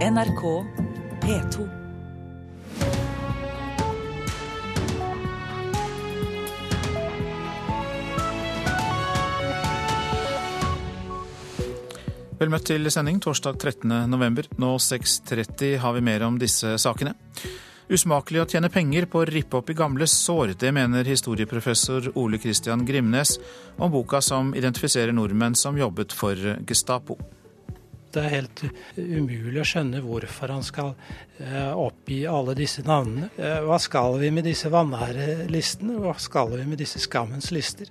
NRK P2. Vel møtt til sending torsdag 13. november. Nå 6.30 har vi mer om disse sakene. Usmakelig å tjene penger på å rippe opp i gamle sår. Det mener historieprofessor Ole Christian Grimnes om boka som identifiserer nordmenn som jobbet for Gestapo. Det er helt umulig å skjønne hvorfor han skal eh, oppgi alle disse navnene. Eh, hva skal vi med disse vanærelistene? Hva skal vi med disse skammens lister?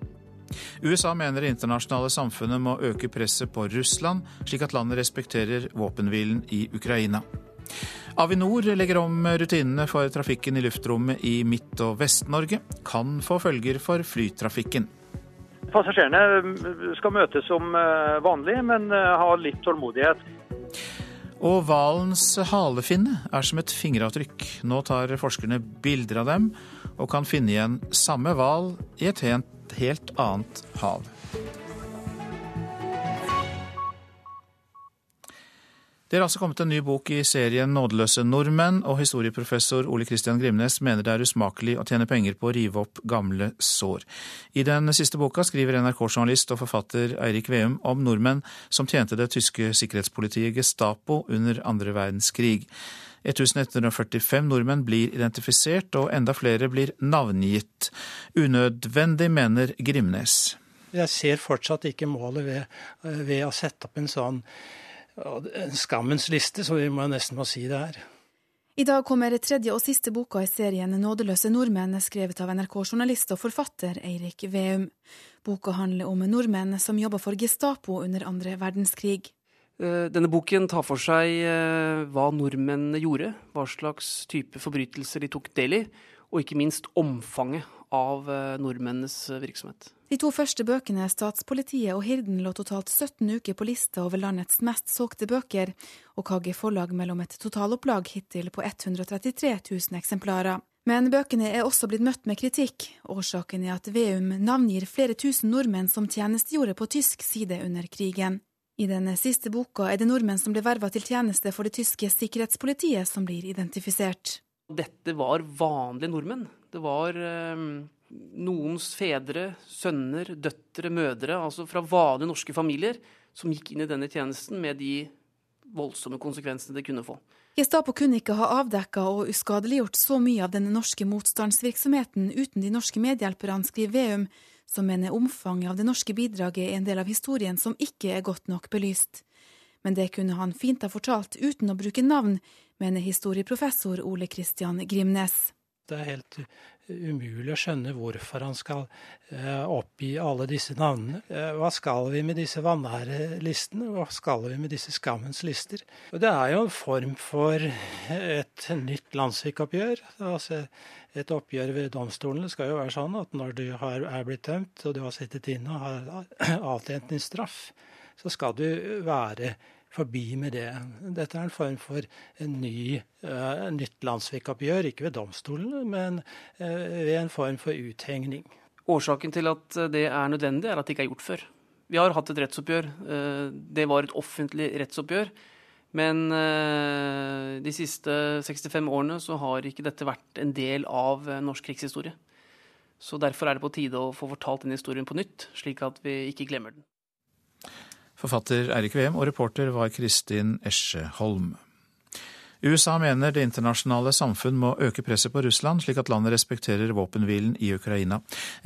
USA mener det internasjonale samfunnet må øke presset på Russland, slik at landet respekterer våpenhvilen i Ukraina. Avinor legger om rutinene for trafikken i luftrommet i Midt- og Vest-Norge. Kan få følger for flytrafikken. Passasjerene skal møtes som eh, vanlig, men eh, ha litt tålmodighet. Og hvalens halefinne er som et fingeravtrykk. Nå tar forskerne bilder av dem, og kan finne igjen samme hval i et helt annet hav. Det er altså kommet en ny bok i serien 'Nådeløse nordmenn', og historieprofessor Ole Christian Grimnes mener det er usmakelig å tjene penger på å rive opp gamle sår. I den siste boka skriver NRK-journalist og forfatter Eirik Veum om nordmenn som tjente det tyske sikkerhetspolitiet Gestapo under andre verdenskrig. 1145 nordmenn blir identifisert, og enda flere blir navngitt. Unødvendig, mener Grimnes. Jeg ser fortsatt ikke målet ved, ved å sette opp en sånn en skammens liste, så vi må nesten må si det er. I dag kommer tredje og siste boka i serien 'Nådeløse nordmenn', skrevet av NRK-journalist og forfatter Eirik Veum. Boka handler om nordmenn som jobba for Gestapo under andre verdenskrig. Denne boken tar for seg hva nordmennene gjorde, hva slags type forbrytelser de tok del i, og ikke minst omfanget av nordmennenes virksomhet. De to første bøkene, 'Statspolitiet' og 'Hirden', lå totalt 17 uker på lista over landets mest solgte bøker, og KG Forlag mellom et totalopplag hittil på 133 000 eksemplarer. Men bøkene er også blitt møtt med kritikk. Årsaken er at Veum navngir flere tusen nordmenn som tjenestegjorde på tysk side under krigen. I den siste boka er det nordmenn som ble verva til tjeneste for det tyske sikkerhetspolitiet, som blir identifisert. Dette var vanlige nordmenn. Det var eh, noens fedre, sønner, døtre, mødre, altså fra vanlige norske familier, som gikk inn i denne tjenesten med de voldsomme konsekvensene det kunne få. Gestapo kunne ikke ha avdekka og uskadeliggjort så mye av den norske motstandsvirksomheten uten de norske medhjelperne, skriver Veum, som mener omfanget av det norske bidraget er en del av historien som ikke er godt nok belyst. Men det kunne han fint ha fortalt uten å bruke navn, mener historieprofessor Ole Christian Grimnes. Det er helt umulig å skjønne hvorfor han skal eh, oppgi alle disse navnene. Eh, hva skal vi med disse vanærelistene? Hva skal vi med disse skammens lister? Og det er jo en form for et nytt landssvikoppgjør. Altså et oppgjør ved domstolene skal jo være sånn at når du er blitt dømt, og du har sittet inne og har avtjent din straff, så skal du være forbi med det. Dette er en form for en ny, uh, nytt landssvikoppgjør, ikke ved domstolen, men uh, ved en form for uthengning. Årsaken til at det er nødvendig, er at det ikke er gjort før. Vi har hatt et rettsoppgjør. Uh, det var et offentlig rettsoppgjør. Men de siste 65 årene så har ikke dette vært en del av norsk krigshistorie. Så derfor er det på tide å få fortalt den historien på nytt, slik at vi ikke glemmer den. Forfatter Eirik Veum og reporter var Kristin Esje Holm. USA mener det internasjonale samfunn må øke presset på Russland, slik at landet respekterer våpenhvilen i Ukraina.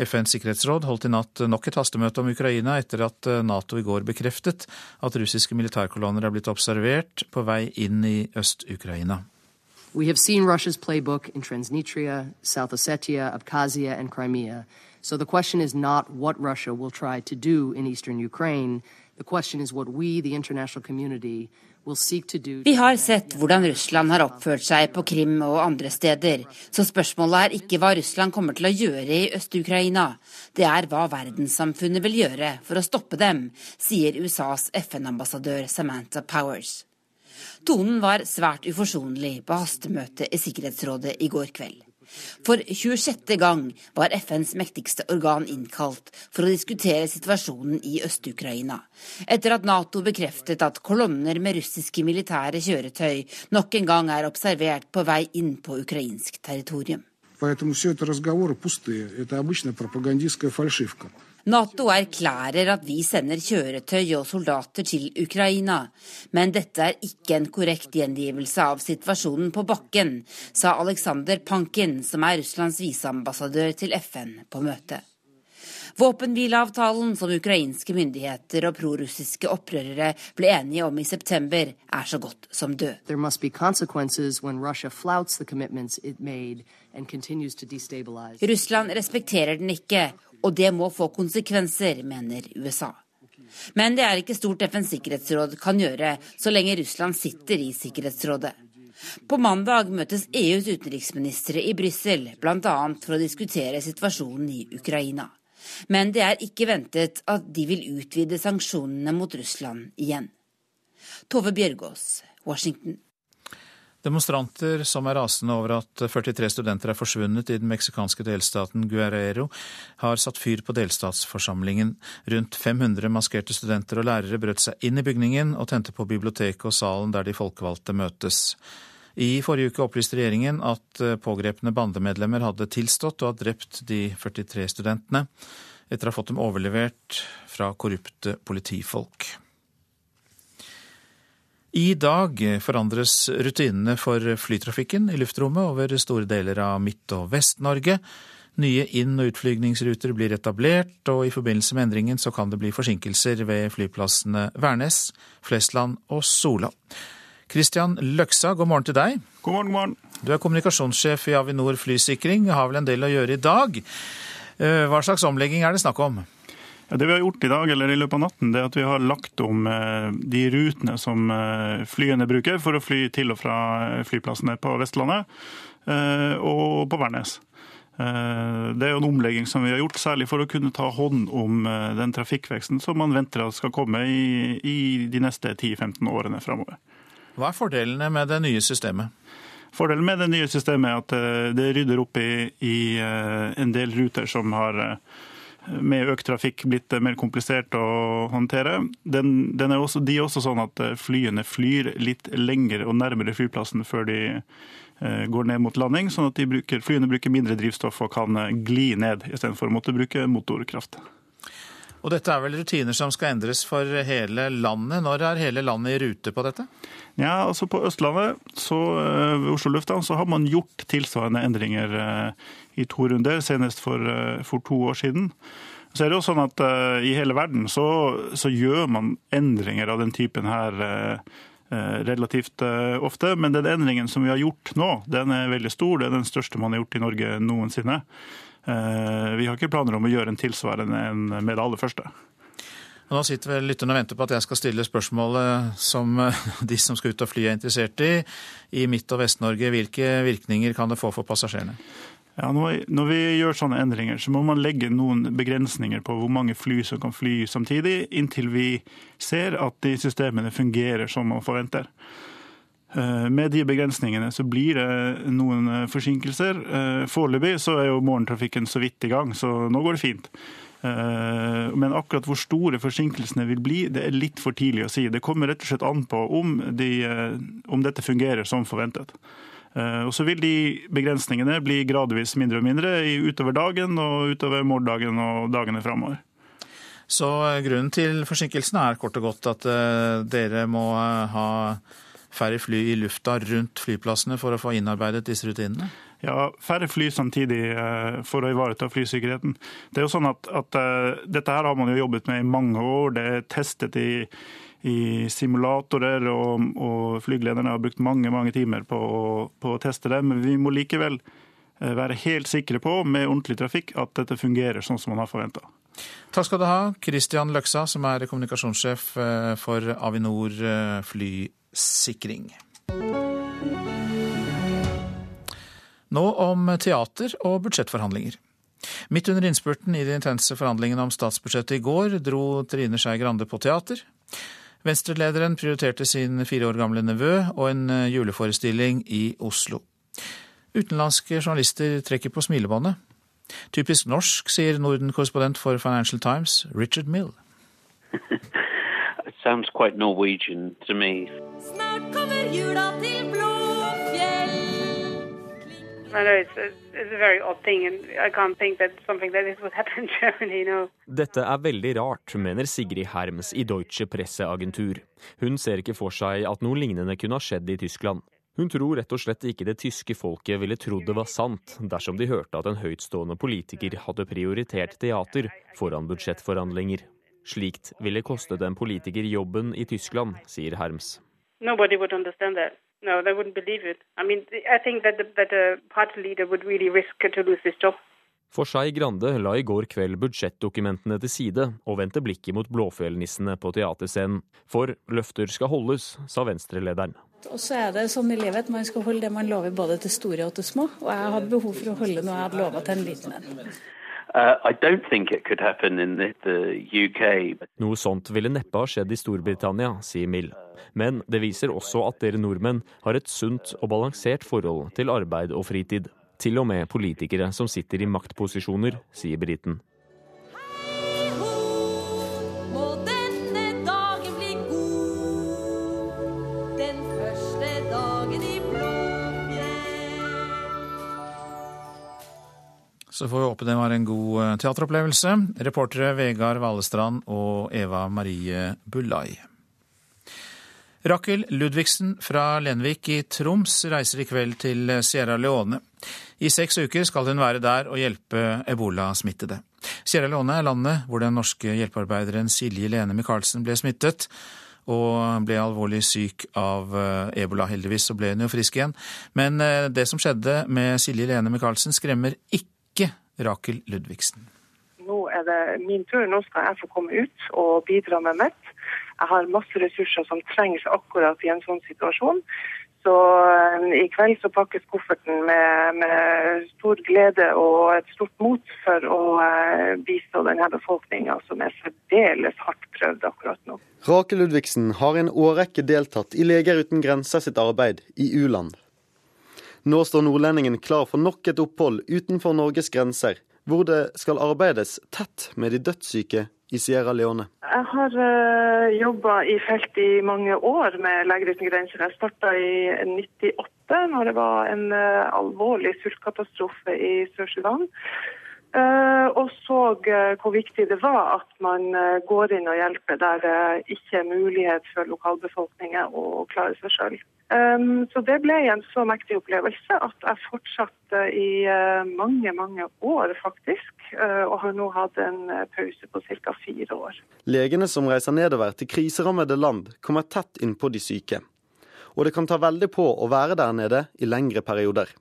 FNs sikkerhetsråd holdt i natt nok et hastemøte om Ukraina etter at Nato i går bekreftet at russiske militærkolonner er blitt observert på vei inn i Øst-Ukraina. We have seen Russia's playbook in Transnistria, South Ossetia, Abkhazia and Crimea. So the question is not what try to do in eastern Ukraine. The question is what we, the international community, Vi har sett hvordan Russland har oppført seg på Krim og andre steder, så spørsmålet er ikke hva Russland kommer til å gjøre i Øst-Ukraina, det er hva verdenssamfunnet vil gjøre for å stoppe dem, sier USAs FN-ambassadør Samantha Powers. Tonen var svært uforsonlig på hastemøtet i Sikkerhetsrådet i går kveld. For 26. gang var FNs mektigste organ innkalt for å diskutere situasjonen i Øst-Ukraina, etter at Nato bekreftet at kolonner med russiske militære kjøretøy nok en gang er observert på vei inn på ukrainsk territorium. Поэтому все это разговоры пустые. Это обычная пропагандистская фальшивка. Nato erklærer at vi sender kjøretøy og soldater til Ukraina, men dette er ikke en korrekt gjengivelse av situasjonen på bakken, sa Aleksander Pankin, som er Russlands viseambassadør til FN, på møtet. Våpenhvileavtalen som ukrainske myndigheter og prorussiske opprørere ble enige om i september, er så godt som død. Russland respekterer den ikke, og det må få konsekvenser, mener USA. Men det er ikke stort FNs sikkerhetsråd kan gjøre så lenge Russland sitter i Sikkerhetsrådet. På mandag møtes EUs utenriksministre i Brussel, bl.a. for å diskutere situasjonen i Ukraina. Men det er ikke ventet at de vil utvide sanksjonene mot Russland igjen. Tove Bjørgaas, Washington. Demonstranter som er rasende over at 43 studenter er forsvunnet i den meksikanske delstaten Guerrero, har satt fyr på delstatsforsamlingen. Rundt 500 maskerte studenter og lærere brøt seg inn i bygningen og tente på biblioteket og salen der de folkevalgte møtes. I forrige uke opplyste regjeringen at pågrepne bandemedlemmer hadde tilstått og hadde drept de 43 studentene, etter å ha fått dem overlevert fra korrupte politifolk. I dag forandres rutinene for flytrafikken i luftrommet over store deler av Midt- og Vest-Norge. Nye inn- og utflygningsruter blir etablert, og i forbindelse med endringen så kan det bli forsinkelser ved flyplassene Værnes, Flesland og Sola. Kristian Løksa, god morgen til deg. God morgen, god morgen. Du er kommunikasjonssjef i Avinor flysikring, har vel en del å gjøre i dag. Eh, hva slags omlegging er det snakk om? Det vi har gjort i dag, eller i løpet av natten, det er at vi har lagt om eh, de rutene som eh, flyene bruker for å fly til og fra flyplassene på Vestlandet og på Værnes. Det er jo en omlegging som vi har gjort, særlig for å kunne ta hånd om den trafikkveksten som man venter at skal komme i, i de neste 10-15 årene framover. Hva er fordelene med det nye systemet? Fordelen med det nye systemet er at det rydder opp i, i en del ruter som har med økt trafikk blitt mer komplisert å håndtere. Den, den er også, de er også sånn at flyene flyr litt lenger og nærmere flyplassen før de eh, går ned mot landing, sånn at bruker, flyene bruker mindre drivstoff og kan gli ned istedenfor å måtte bruke motorkraft. Og dette er vel rutiner som skal endres for hele landet. Når er hele landet i rute på dette? Ja, altså På Østlandet, så, ved Oslo lufthavn, så har man gjort tilsvarende endringer i to runder, senest for, for to år siden. Så er det jo sånn at uh, I hele verden så, så, gjør man endringer av den typen her uh, relativt uh, ofte. Men den endringen som vi har gjort nå, den er veldig stor. Det er den største man har gjort i Norge noensinne. Vi har ikke planer om å gjøre en tilsvarende en med det aller første. Nå sitter vel lytterne og venter på at jeg skal stille spørsmålet som de som skal ut og fly er interessert i. I Midt- og Vest-Norge, hvilke virkninger kan det få for passasjerene? Ja, når vi gjør sånne endringer, så må man legge noen begrensninger på hvor mange fly som kan fly samtidig, inntil vi ser at de systemene fungerer som man forventer. Med de begrensningene så blir det noen forsinkelser. Foreløpig så er jo morgentrafikken så vidt i gang, så nå går det fint. Men akkurat hvor store forsinkelsene vil bli, det er litt for tidlig å si. Det kommer rett og slett an på om, de, om dette fungerer som forventet. Og Så vil de begrensningene bli gradvis mindre og mindre utover dagen og utover morgendagen og dagene framover. Så grunnen til forsinkelsene er kort og godt at dere må ha færre fly i lufta rundt flyplassene for å få innarbeidet disse rutinene? Ja, færre fly samtidig for å ivareta flysikkerheten. Det er jo sånn at, at Dette her har man jo jobbet med i mange år. Det er testet i i simulatorer, og, og flygelederne har brukt mange mange timer på, på, å teste det. Men vi må likevel være helt sikre på med ordentlig trafikk at dette fungerer sånn som man har forventa. Takk skal du ha, Christian Løksa, som er kommunikasjonssjef for Avinor flysikring. Nå om teater og budsjettforhandlinger. Midt under innspurten i de intense forhandlingene om statsbudsjettet i går dro Trine Skei Grande på teater. Venstre-lederen prioriterte sin fire år gamle nevø og en juleforestilling i Oslo. Utenlandske journalister trekker på smilebåndet. Typisk norsk, sier Norden-korrespondent for Financial Times, Richard Mill. sounds quite Norwegian to me. Snart kommer jula til Blåfjell. Dette er veldig rart, mener Sigrid Herms i Deutsche Presseagentur. Hun ser ikke for seg at noe lignende kunne ha skjedd i Tyskland. Hun tror rett og slett ikke det tyske folket ville trodd det var sant dersom de hørte at en høytstående politiker hadde prioritert teater foran budsjettforhandlinger. Slikt ville kostet en politiker jobben i Tyskland, sier Herms. No, they wouldn't believe it. I mean, I think that the, that the party leader would really risk to lose his job. For seg Grande la i går kveld budsjettdokumentene til side og vendte blikket mot Blåfjellnissene på teaterscenen. For løfter skal holdes, sa Venstre-lederen. Og så er det sånn i livet at man skal holde det man lover både til store og til små. Og jeg hadde behov for å holde noe jeg hadde lova til en liten en. Uh. Noe sånt ville neppe ha skjedd i Storbritannia, sier Mill. Men det viser også at dere nordmenn har et sunt og balansert forhold til arbeid og fritid. Til og med politikere som sitter i maktposisjoner, sier briten. Så får vi håpe det var en god eh, teateropplevelse. Reportere Vegard Valestrand og Eva Marie Bullai. Rakel Ludvigsen fra Lenvik i Troms reiser i kveld til Sierra Leone. I seks uker skal hun være der og hjelpe ebolasmittede. Sierra Leone er landet hvor den norske hjelpearbeideren Silje Lene Michaelsen ble smittet, og ble alvorlig syk av eh, ebola. Heldigvis så ble hun jo frisk igjen. Men eh, det som skjedde med Silje Lene Michaelsen skremmer ikke Rakel Ludvigsen. Nå er det min tur. Nå skal jeg få komme ut og bidra med mitt. Jeg har masse ressurser som trengs akkurat i en sånn situasjon. Så eh, i kveld så pakkes kofferten med, med stor glede og et stort mot for å eh, bistå denne befolkninga, som er særdeles hardt prøvd akkurat nå. Rake Ludvigsen har i en årrekke deltatt i Leger uten grenser sitt arbeid i u-land. Nå står nordlendingen klar for nok et opphold utenfor Norges grenser, hvor det skal arbeides tett med de dødssyke i Sierra Leone. Jeg har uh, jobba i felt i mange år med Leger uten grenser. Jeg starta i 98, når det var en uh, alvorlig sultkatastrofe i Sør-Sudan. Uh, og så uh, hvor viktig det var at man uh, går inn og hjelper der det ikke er mulighet for lokalbefolkningen å klare seg sjøl. Så det ble en så mektig opplevelse at jeg fortsatte i mange, mange år, faktisk. og har nå hatt en pause på ca. fire år. Legene som reiser nedover til kriserammede land, kommer tett inn på de syke. Og det kan ta veldig på å være der nede i lengre perioder.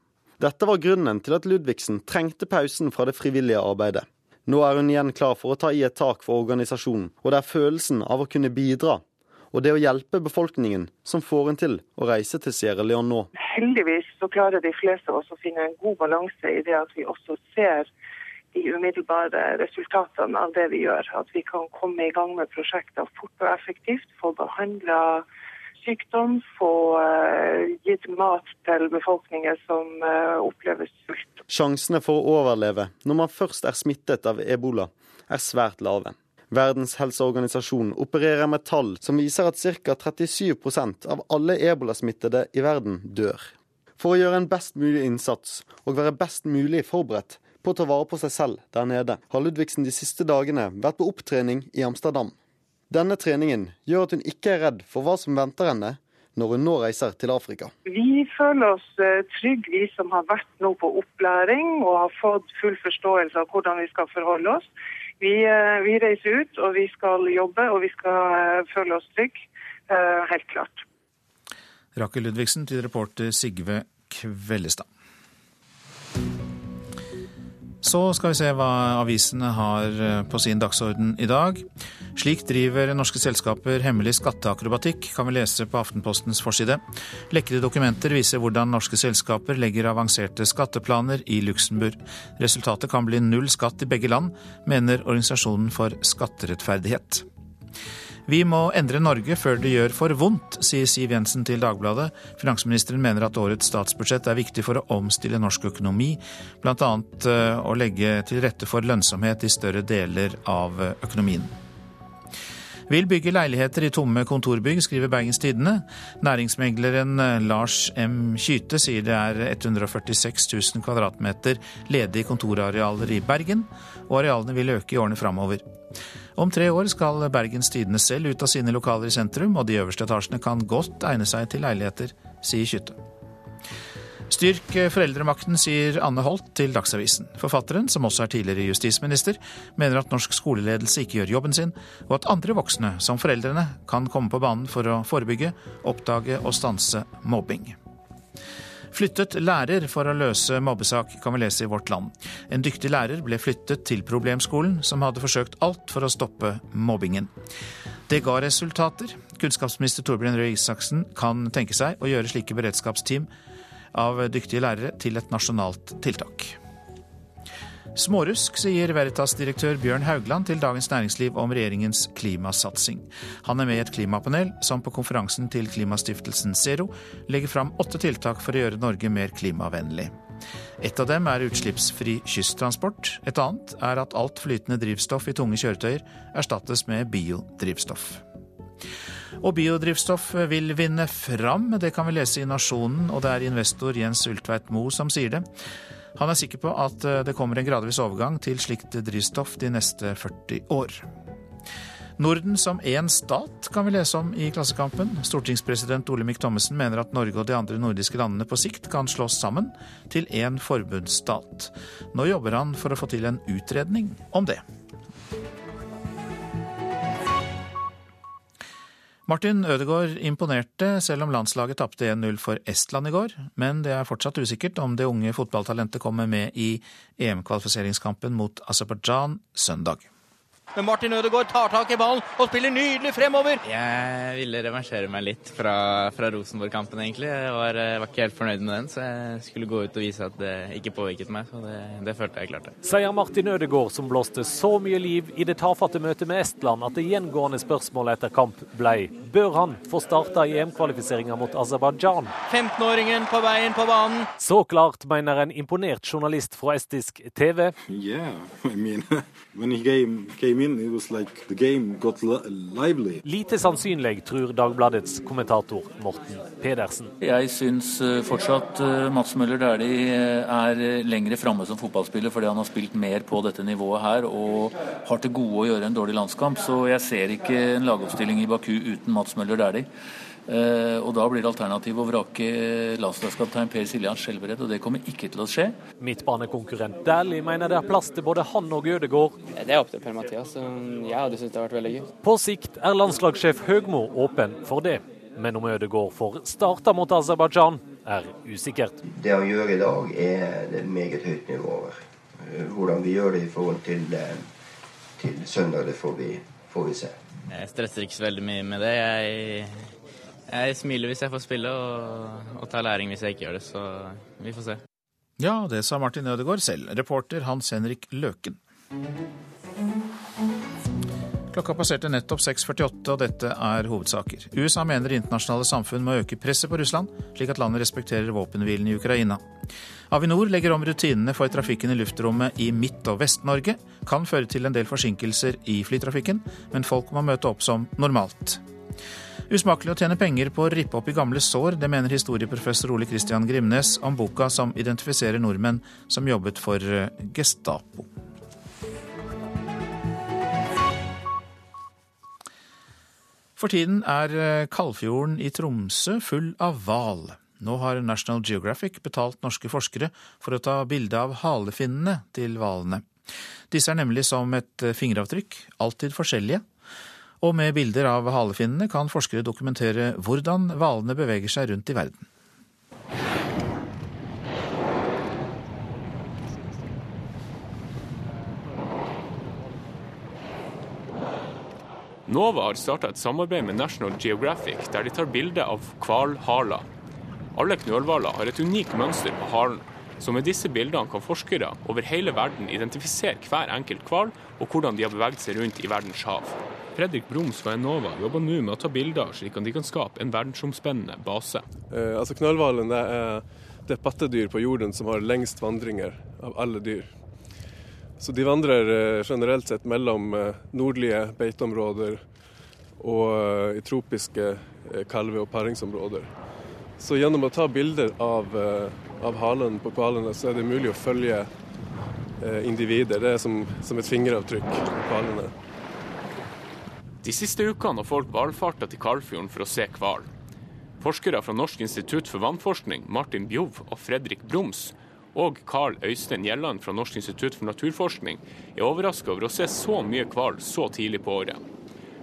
Dette var grunnen til at Ludvigsen trengte pausen fra det frivillige arbeidet. Nå er hun igjen klar for å ta i et tak for organisasjonen, og det er følelsen av å kunne bidra og det å hjelpe befolkningen som får en til å reise til Sierra Leone nå. Heldigvis så klarer de fleste av oss å finne en god balanse i det at vi også ser de umiddelbare resultatene av det vi gjør. At vi kan komme i gang med prosjekter fort og effektivt, få behandla sykdom, få uh, gitt mat til befolkningen som uh, opplever sult. Sjansene for å overleve når man først er smittet av ebola, er svært lave. Verdens helseorganisasjon opererer med tall som viser at ca. 37% av alle ebolasmittede i verden dør. For å gjøre en best mulig innsats og være best mulig forberedt på å ta vare på seg selv der nede, har Ludvigsen de siste dagene vært på opptrening i Amsterdam. Denne treningen gjør at hun ikke er redd for hva som venter henne når hun nå reiser til Afrika. Vi føler oss trygge, vi som har vært nå på opplæring og har fått full forståelse av hvordan vi skal forholde oss. Vi, vi reiser ut, og vi skal jobbe, og vi skal føle oss trygge. Helt klart. Rakel Ludvigsen til reporter Sigve Kvellestad. Så skal vi se hva avisene har på sin dagsorden i dag. Slik driver norske selskaper hemmelig skatteakrobatikk, kan vi lese på Aftenpostens forside. Lekkede dokumenter viser hvordan norske selskaper legger avanserte skatteplaner i Luxembourg. Resultatet kan bli null skatt i begge land, mener Organisasjonen for skatterettferdighet. Vi må endre Norge før det gjør for vondt, sier Siv Jensen til Dagbladet. Finansministeren mener at årets statsbudsjett er viktig for å omstille norsk økonomi, bl.a. Eh, å legge til rette for lønnsomhet i større deler av økonomien. Vil bygge leiligheter i tomme kontorbygg, skriver Bergens Tidende. Næringsmegleren eh, Lars M. Kyte sier det er 146 000 kvadratmeter ledige kontorarealer i Bergen, og arealene vil øke i årene framover. Om tre år skal Bergens Tidende selv ut av sine lokaler i sentrum, og de øverste etasjene kan godt egne seg til leiligheter, sier Kytte. Styrk foreldremakten, sier Anne Holt til Dagsavisen. Forfatteren, som også er tidligere justisminister, mener at norsk skoleledelse ikke gjør jobben sin, og at andre voksne, som foreldrene, kan komme på banen for å forebygge, oppdage og stanse mobbing. Flyttet lærer for å løse mobbesak, kan vi lese i Vårt Land. En dyktig lærer ble flyttet til problemskolen, som hadde forsøkt alt for å stoppe mobbingen. Det ga resultater. Kunnskapsminister Torbjørn Røe Isaksen kan tenke seg å gjøre slike beredskapsteam av dyktige lærere til et nasjonalt tiltak. Smårusk, sier Veritas-direktør Bjørn Haugland til Dagens Næringsliv om regjeringens klimasatsing. Han er med i et klimapanel som på konferansen til klimastiftelsen Zero legger fram åtte tiltak for å gjøre Norge mer klimavennlig. Et av dem er utslippsfri kysttransport. Et annet er at alt flytende drivstoff i tunge kjøretøyer erstattes med biodrivstoff. Og biodrivstoff vil vinne fram, det kan vi lese i Nasjonen, og det er investor Jens Ultveit Moe som sier det. Han er sikker på at eh, det kommer en gradvis overgang til slikt drivstoff de neste 40 år. Norden som én stat, kan vi lese om i Klassekampen. Stortingspresident Olemic Thommessen mener at Norge og de andre nordiske landene på sikt kan slås sammen til én forbundsstat. Nå jobber han for å få til en utredning om det. Martin Ødegaard imponerte selv om landslaget tapte 1-0 for Estland i går, men det er fortsatt usikkert om det unge fotballtalentet kommer med i EM-kvalifiseringskampen mot Aserbajdsjan søndag. Men Martin Ødegaard tar tak i ballen og spiller nydelig fremover. Jeg ville revansjere meg litt fra, fra Rosenborg-kampen, egentlig. Jeg var, var, ikke helt fornøyd med den, så jeg skulle gå ut og vise at det ikke påvirket meg. Så det, det følte jeg klarte. Sier Martin Ødegaard, som blåste så mye liv i det tafatte møtet med Estland at det gjengående spørsmålet etter kamp ble bør han få starta i EM-kvalifiseringa mot Aserbajdsjan. 15-åringen på veien på banen. Så klart, mener en imponert journalist fra estisk TV. Yeah, I mean, when came, came Like Lite sannsynlig, tror Dagbladets kommentator Morten Pedersen. Jeg syns eh, fortsatt eh, Mats Møller Dæhlie eh, er lengre framme som fotballspiller fordi han har spilt mer på dette nivået her og har til gode å gjøre en dårlig landskamp. Så jeg ser ikke en lagoppstilling i Baku uten Mats Møller Dæhlie. Uh, og Da blir alternativet å vrake landslagskaptein Per Siljan Skjelbred, og det kommer ikke til å skje. Midtbanekonkurrent Dæhlie mener det er plass til både han og Ødegaard. Det er opp til Per-Mathias. Jeg hadde syntes det hadde vært veldig gøy. På sikt er landslagssjef Høgmo åpen for det. Men om Ødegaard får starta mot Aserbajdsjan, er usikkert. Det han gjør i dag er det meget høyt nivå over. Hvordan vi gjør det i forhold til, eh, til søndag, det får vi, får vi se. Jeg stresser ikke så veldig mye med det. Jeg jeg smiler hvis jeg får spille, og, og tar læring hvis jeg ikke gjør det. Så vi får se. Ja, det sa Martin Ødegaard selv. Reporter Hans Henrik Løken. Klokka passerte nettopp 6.48, og dette er hovedsaker. USA mener det internasjonale samfunn må øke presset på Russland, slik at landet respekterer våpenhvilen i Ukraina. Avinor legger om rutinene for trafikken i luftrommet i Midt- og Vest-Norge. Kan føre til en del forsinkelser i flytrafikken, men folk må møte opp som normalt. Usmakelig å tjene penger på å rippe opp i gamle sår, det mener historieprofessor Ole Christian Grimnes om boka som identifiserer nordmenn som jobbet for eh, Gestapo. For tiden er eh, Kalfjorden i Tromsø full av hval. Nå har National Geographic betalt norske forskere for å ta bilde av halefinnene til hvalene. Disse er nemlig som et eh, fingeravtrykk, alltid forskjellige, og med bilder av halefinnene kan forskere dokumentere hvordan hvalene beveger seg rundt i verden. NOVA har starta et samarbeid med National Geographic der de tar bilde av hvalhaler. Alle knølhvaler har et unikt mønster på halen, så med disse bildene kan forskere over hele verden identifisere hver enkelt hval og hvordan de har beveget seg rundt i verdens hav. Fredrik Broms fra Enova jobber nå med å ta bilder, slik at de kan skape en verdensomspennende base. Eh, altså Knallhvalen er det pattedyr på jorden som har lengst vandringer av alle dyr. Så de vandrer eh, generelt sett mellom eh, nordlige beiteområder og eh, i tropiske kalve- og paringsområder. Så gjennom å ta bilder av, av halen på hvalene, så er det mulig å følge individer. Det er som, som et fingeravtrykk på hvalene. De siste ukene har folk valfarta til Kalfjorden for å se hval. Forskere fra Norsk institutt for vannforskning, Martin Bjov og Fredrik Broms, og Carl Øystein Gjelland fra Norsk institutt for naturforskning, er overraska over å se så mye hval så tidlig på året.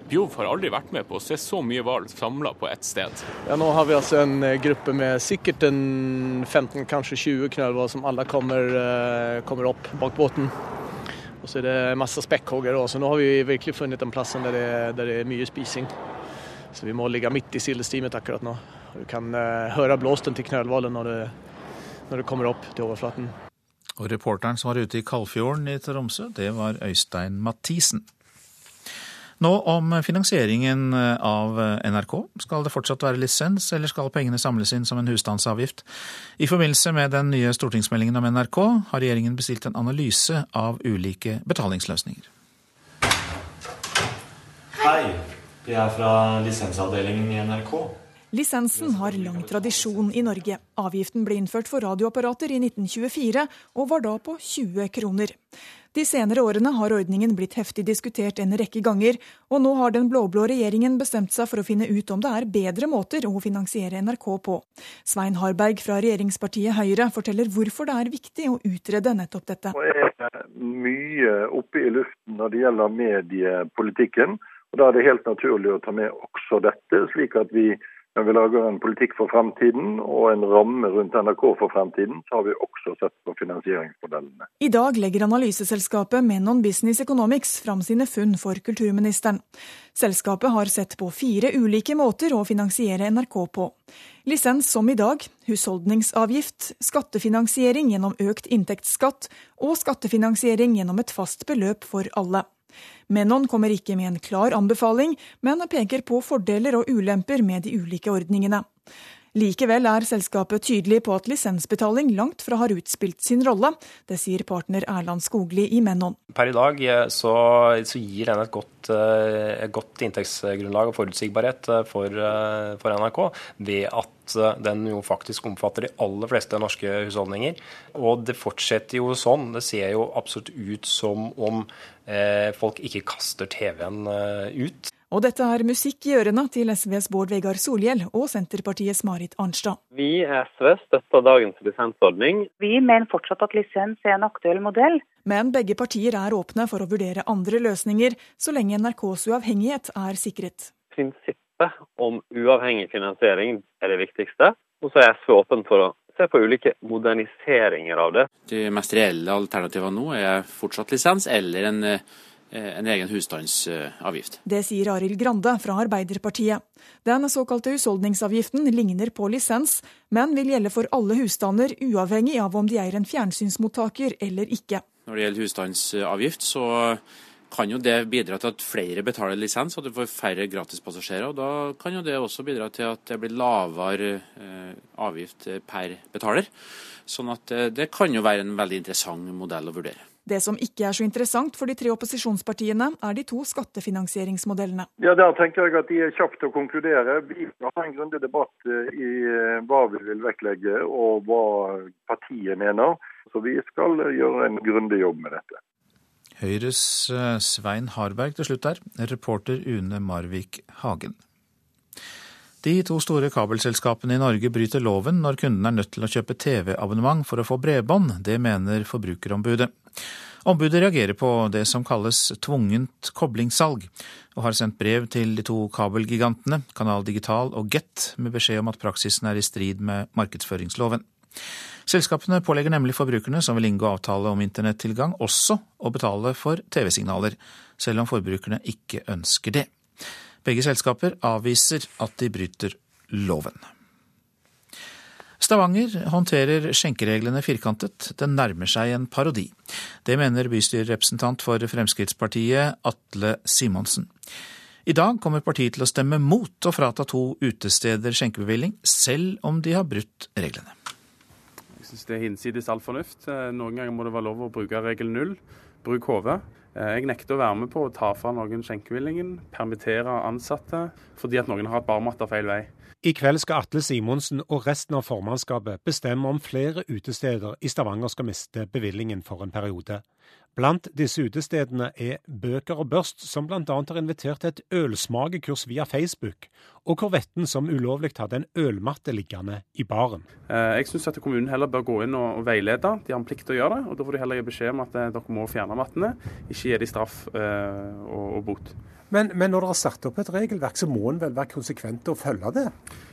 Bjov har aldri vært med på å se så mye hval samla på ett sted. Ja, nå har vi altså en eh, gruppe med sikkert en 15, kanskje 20 knølhval som alle kommer, eh, kommer, opp bak båten. Og så er det masse spekkhoggere så nå har vi virkelig funnet den plassen der det, der det er mye spising. Så vi må ligge midt i sildestimet akkurat nå. Du kan uh, høre blåsten til knølhvalen når, når, det kommer opp til overflaten. Og reporteren som var ute i Kalfjorden i Tromsø, det var Øystein Mathisen. Nå om finansieringen eh, av eh, NRK. Skal det fortsatt være lisens, eller skal pengene samles inn som en husstandsavgift? I forbindelse med den nye stortingsmeldingen om NRK har regjeringen bestilt en analyse av ulike betalingsløsninger. Hei, vi er fra lisensavdelingen i NRK. Lisensen har lang tradisjon i Norge. Avgiften ble innført for radioapparater i 1924, og var da på 20 kroner. De senere årene har ordningen blitt heftig diskutert en rekke ganger, og nå har den blå-blå regjeringen bestemt seg for å finne ut om det er bedre måter å finansiere NRK på. Svein Harberg fra regjeringspartiet Høyre forteller hvorfor det er viktig å utrede nettopp dette. Det er mye oppe i luften når det gjelder mediepolitikken. og Da er det helt naturlig å ta med også dette, slik at vi når vi lager en politikk for fremtiden og en ramme rundt NRK for fremtiden, så har vi også sett på finansieringsmodellene. I dag legger analyseselskapet Menon Business Economics fram sine funn for kulturministeren. Selskapet har sett på fire ulike måter å finansiere NRK på. Lisens som i dag, husholdningsavgift, skattefinansiering gjennom økt inntektsskatt og skattefinansiering gjennom et fast beløp for alle. Menon kommer ikke med en klar anbefaling, men peker på fordeler og ulemper med de ulike ordningene. Likevel er selskapet tydelig på at lisensbetaling langt fra har utspilt sin rolle. Det sier partner Erland Skogli i Menon. Per i dag eh, så, så gir den et godt, eh, et godt, inntektsgrunnlag og forutsigbarhet eh, for, for NRK ved at den jo faktisk omfatter de aller fleste norske husholdninger. Og det fortsetter jo sånn. Det ser jo absolutt ut som om eh, folk ikke kaster TV-en ut. Og dette er musikk i ørene til SVs Bård Vegar Solhjell og Senterpartiets Marit Arnstad. Vi i SV støtter dagens lisensordning. Vi mener fortsatt at lisens er en aktuell modell. Men begge partier er åpne for å vurdere andre løsninger, så lenge NRKs uavhengighet er sikret. Prinsippet om uavhengig finansiering er det viktigste. Og så er SV åpen for å se på ulike moderniseringer av det. De mest reelle alternativene nå er fortsatt lisens eller en Eh, en egen husstandsavgift. Det sier Arild Grande fra Arbeiderpartiet. Den såkalte husholdningsavgiften ligner på lisens, men vil gjelde for alle husstander, uavhengig av om de eier en fjernsynsmottaker eller ikke. Når det gjelder husstandsavgift, så kan jo det bidra til at flere betaler lisens, og du får færre gratispassasjerer. og Da kan jo det også bidra til at det blir lavere eh, avgift per betaler. Sånn at eh, det kan jo være en veldig interessant modell å vurdere. Det som ikke er så interessant for de tre opposisjonspartiene, er de to skattefinansieringsmodellene. Ja, Der tenker jeg at de er kjapt å konkludere. Vi skal ha en grundig debatt eh, i eh, hva vi vil vektlegge og hva partiet mener. Så vi skal gjøre en grundig jobb med dette. Høyres eh, Svein Harberg til slutt der, reporter Une Marvik Hagen. De to store kabelselskapene i Norge bryter loven når kunden er nødt til å kjøpe TV-abonnement for å få bredbånd. Det mener Forbrukerombudet. Ombudet reagerer på det som kalles tvungent koblingssalg, og har sendt brev til de to kabelgigantene, Kanal Digital og Get, med beskjed om at praksisen er i strid med markedsføringsloven. Selskapene pålegger nemlig forbrukerne som vil inngå avtale om internettilgang, også å betale for TV-signaler, selv om forbrukerne ikke ønsker det. Begge selskaper avviser at de bryter loven. Stavanger håndterer skjenkereglene firkantet. Den nærmer seg en parodi. Det mener bystyrerepresentant for Fremskrittspartiet Atle Simonsen. I dag kommer partiet til å stemme mot å frata to utesteder skjenkebevilling, selv om de har brutt reglene. Jeg syns det er hinsides all fornuft. Eh, noen ganger må det være lov å bruke regel null. Bruk hodet. Eh, jeg nekter å være med på å ta fra noen skjenkebevillingen, permittere ansatte, fordi at noen har hatt barmatta feil vei. I kveld skal Atle Simonsen og resten av formannskapet bestemme om flere utesteder i Stavanger skal miste bevillingen for en periode. Blant disse utestedene er Bøker og Børst, som bl.a. har invitert til et ølsmakekurs via Facebook, og Korvetten, som ulovlig hadde en ølmatte liggende i baren. Eh, jeg syns at kommunen heller bør gå inn og veilede. De har en plikt til å gjøre det. og Da får de heller gi beskjed om at eh, dere må fjerne mattene, ikke gi de straff eh, og, bot. Men, men, når dere har satt opp et regelverk, så må en vel være konsekvent og følge det?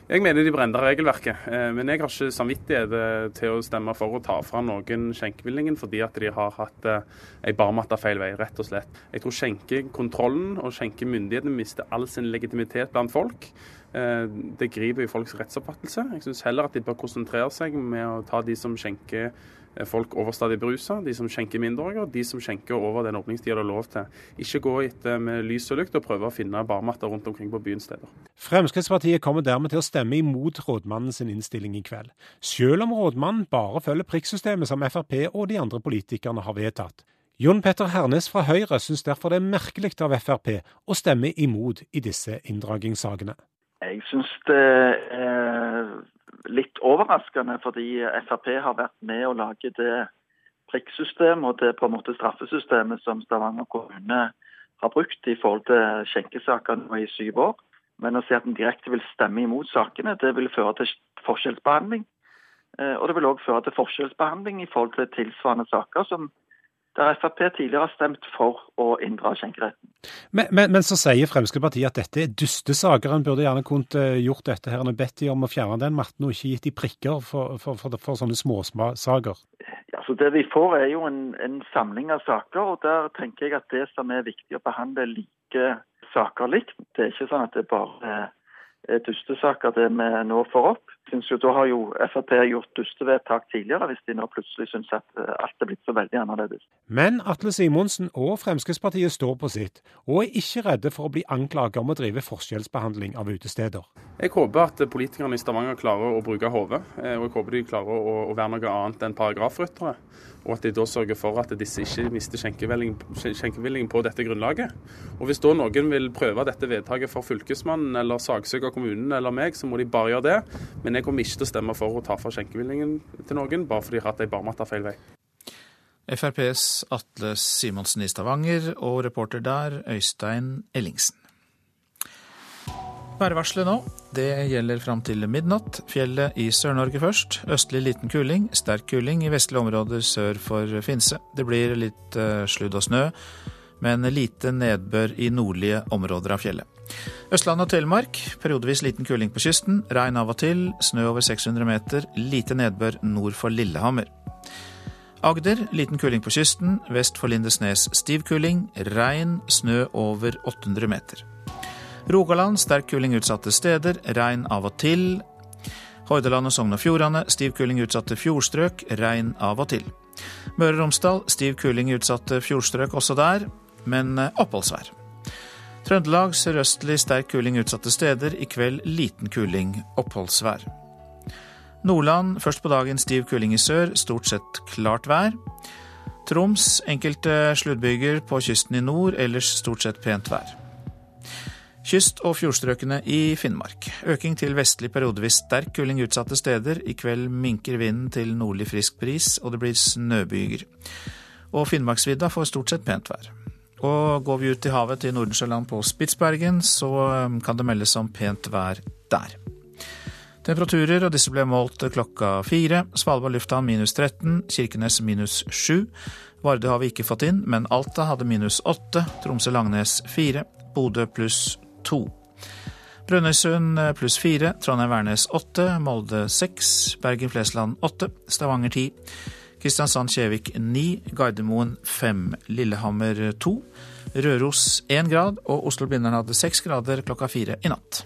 Jeg mener de brenner regelverket, eh, men jeg har ikke samvittighet eh, til å stemme for å ta fra noen skjenkevillingen fordi at de har hatt ei eh, barmatta feil vei, rett og slett. Jeg tror skjenkekontrollen og skjenkemyndighetene mister all sin legitimitet blant folk. Det griper i folks rettsoppfattelse. Jeg syns heller at de bør konsentrere seg med å ta de som skjenker folk overstadig berusa, de som skjenker mindreårige, og de som skjenker over den åpningstida det er lov til. Ikke gå etter med lys og lykt og prøve å finne barmatter rundt omkring på byens steder. Fremskrittspartiet kommer dermed til å stemme imot rådmannen sin innstilling i kveld, selv om rådmannen bare følger prikksystemet som Frp og de andre politikerne har vedtatt. Jon Petter Hernes fra Høyre syns derfor det er merkelig av Frp å stemme imot i disse inndragingssakene. Jeg syns det er litt overraskende, fordi Frp har vært med å lage det prikksystemet og det på en måte straffesystemet som Stavanger kommune har brukt i forhold til skjenkesaker nå i syv år. Men å si at en direkte vil stemme imot sakene, det vil føre til forskjellsbehandling. Eh, og det vil òg føre til forskjellsbehandling i forhold til tilsvarende saker som der Frp tidligere har stemt for å inndra skjenkeretten. Men, men, men, så sier Fremskrittspartiet at dette er dustesaker. En burde gjerne kunnet eh, gjort dette her, en bedt de om å fjerne den matten og ikke gitt de prikker for, for, for, for sånne småsaker. Ja, så Det vi får er jo en, en, samling av saker, og der tenker jeg at det som er viktig å behandle like saker likt. Det er ikke sånn at det bare er dustesaker det vi nå får opp synes jo Da har jo Frp gjort dustevedtak tidligere, hvis de nå plutselig syns at eh, alt er blitt så veldig annerledes. Men Atle Simonsen og Fremskrittspartiet står på sitt, og er ikke redde for å bli anklaget om å drive forskjellsbehandling av utesteder. Jeg håper at politikerne i Stavanger klarer å bruke hodet, eh, og jeg håper de klarer å, å være noe annet enn paragrafryttere. Og at de da sørger for at disse ikke mister skjenkevillingen på dette grunnlaget. Og Hvis da noen vil prøve dette vedtaket for fylkesmannen eller saksøker kommunen eller meg, så må de bare gjøre det. Men jeg kommer ikke til å stemme for å ta fra skjenkevillingen til noen, bare fordi de har hatt ei barmatta feil vei. FrPs Atle Simonsen i Stavanger og reporter der Øystein Ellingsen. Værvarselet nå. Det gjelder fram til midnatt. Fjellet i Sør-Norge først. Østlig liten kuling. Sterk kuling i vestlige områder sør for Finse. Det blir litt uh, sludd og snø, men lite nedbør i nordlige områder av fjellet. Østland og Telemark periodevis liten kuling på kysten. Regn av og til. Snø over 600 meter. Lite nedbør nord for Lillehammer. Agder liten kuling på kysten. Vest for Lindesnes stiv kuling. Regn. Snø over 800 meter. Rogaland sterk kuling utsatte steder, regn av og til. Hordaland og Sogn og Fjordane stiv kuling utsatte fjordstrøk, regn av og til. Møre og Romsdal stiv kuling utsatte fjordstrøk også der, men eh, oppholdsvær. Trøndelag sørøstlig sterk kuling utsatte steder, i kveld liten kuling, oppholdsvær. Nordland først på dagen stiv kuling i sør, stort sett klart vær. Troms enkelte sluddbyger på kysten i nord, ellers stort sett pent vær. Kyst- og fjordstrøkene i Finnmark. Øking til vestlig periodevis sterk kuling utsatte steder. I kveld minker vinden til nordlig frisk bris, og det blir snøbyger. Og Finnmarksvidda får stort sett pent vær. Og går vi ut i havet til Nordensjøland på Spitsbergen, så um, kan det meldes om pent vær der. Temperaturer, og disse ble målt klokka fire. Svalbard lufthavn minus 13, Kirkenes minus 7. Vardø har vi ikke fått inn, men Alta hadde minus 8, Tromsø-Langnes 4, Bodø pluss to. Brønnøysund eh, pluss fire, Trondheim-Værnes åtte, Molde seks, Bergen-Flesland åtte, Stavanger ti, Kristiansand-Kjevik ni, Gardermoen fem, Lillehammer to, Røros én grad. Og Oslo-Blindern hadde seks grader klokka fire i natt.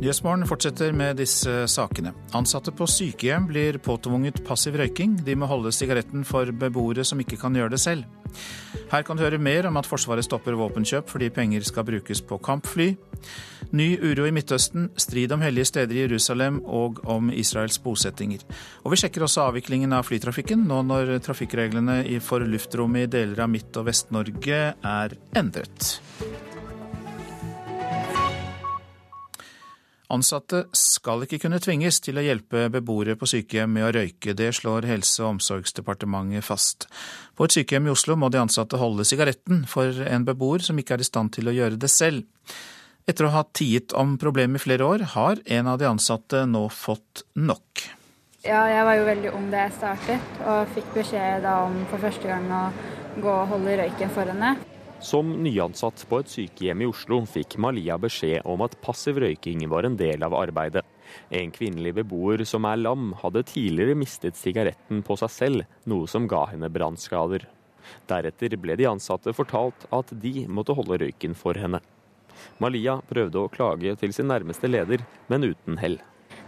Nyhetsmorgen fortsetter med disse sakene. Ansatte på sykehjem blir påtvunget passiv røyking. De må holde sigaretten for beboere som ikke kan gjøre det selv. Her kan du høre mer om at Forsvaret stopper våpenkjøp fordi penger skal brukes på kampfly. Ny uro i Midtøsten, strid om hellige steder i Jerusalem og om Israels bosettinger. Og vi sjekker også avviklingen av flytrafikken nå når trafikkreglene for luftrommet i deler av Midt- og Vest-Norge er endret. Ansatte skal ikke kunne tvinges til å hjelpe beboere på sykehjem med å røyke. Det slår Helse- og omsorgsdepartementet fast. På et sykehjem i Oslo må de ansatte holde sigaretten for en beboer som ikke er i stand til å gjøre det selv. Etter å ha tiet om problemet i flere år, har en av de ansatte nå fått nok. Ja, jeg var jo veldig ung da jeg startet, og fikk beskjed om for første gang å gå og holde røyken for henne. Som nyansatt på et sykehjem i Oslo fikk Malia beskjed om at passiv røyking var en del av arbeidet. En kvinnelig beboer som er lam, hadde tidligere mistet sigaretten på seg selv, noe som ga henne brannskader. Deretter ble de ansatte fortalt at de måtte holde røyken for henne. Malia prøvde å klage til sin nærmeste leder, men uten hell.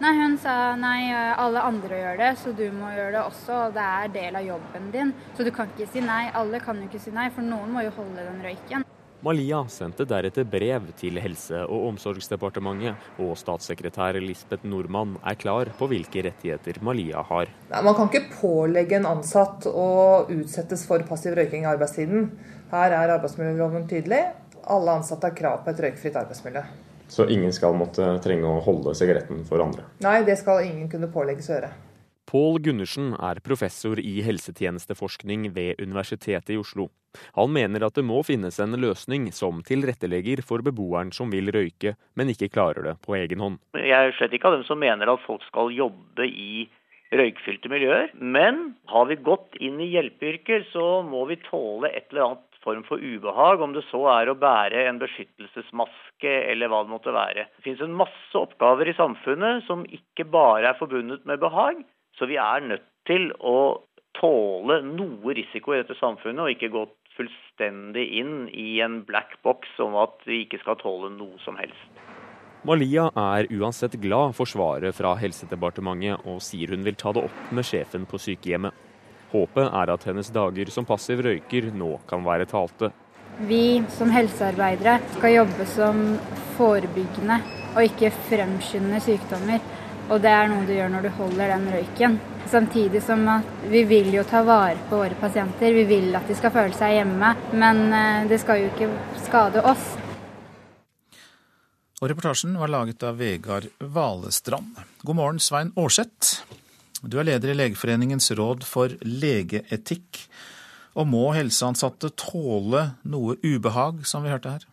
Nei, Hun sa nei, alle andre gjør det, så du må gjøre det også. og Det er del av jobben din. Så du kan ikke si nei. Alle kan jo ikke si nei, for noen må jo holde den røyken. Malia sendte deretter brev til Helse- og omsorgsdepartementet, og statssekretær Lisbeth Nordmann er klar på hvilke rettigheter Malia har. Nei, man kan ikke pålegge en ansatt å utsettes for passiv røyking i arbeidstiden. Her er arbeidsmiljøloven tydelig. Alle ansatte har krav på et røykfritt arbeidsmiljø. Så ingen skal måtte trenge å holde sigaretten for andre? Nei, det skal ingen kunne pålegges å gjøre. Pål Gundersen er professor i helsetjenesteforskning ved Universitetet i Oslo. Han mener at det må finnes en løsning som tilrettelegger for beboeren som vil røyke, men ikke klarer det på egen hånd. Jeg er slett ikke av dem som mener at folk skal jobbe i røykfylte miljøer. Men har vi gått inn i hjelpeyrker, så må vi tåle et eller annet form for ubehag, om det så er å bære en beskyttelsesmaske eller hva det måtte være. Det finnes en masse oppgaver i samfunnet som ikke bare er forbundet med behag, så vi er nødt til å tåle noe risiko i dette samfunnet, og ikke gå fullstendig inn i en black box om at vi ikke skal tåle noe som helst. Malia er uansett glad for svaret fra Helsedepartementet, og sier hun vil ta det opp med sjefen på sykehjemmet. Håpet er at hennes dager som passiv røyker nå kan være talte. Vi som helsearbeidere skal jobbe som forebyggende og ikke fremskynde sykdommer. Og det er noe du gjør når du holder den røyken. Samtidig som at vi vil jo ta vare på våre pasienter. Vi vil at de skal føle seg hjemme, men eh, det skal jo ikke skade oss. Og reportasjen var laget av Vegard Valestrand. God morgen, Svein Aarseth. Du er leder i Legeforeningens råd for legeetikk. Og må helseansatte tåle noe ubehag, som vi hørte her?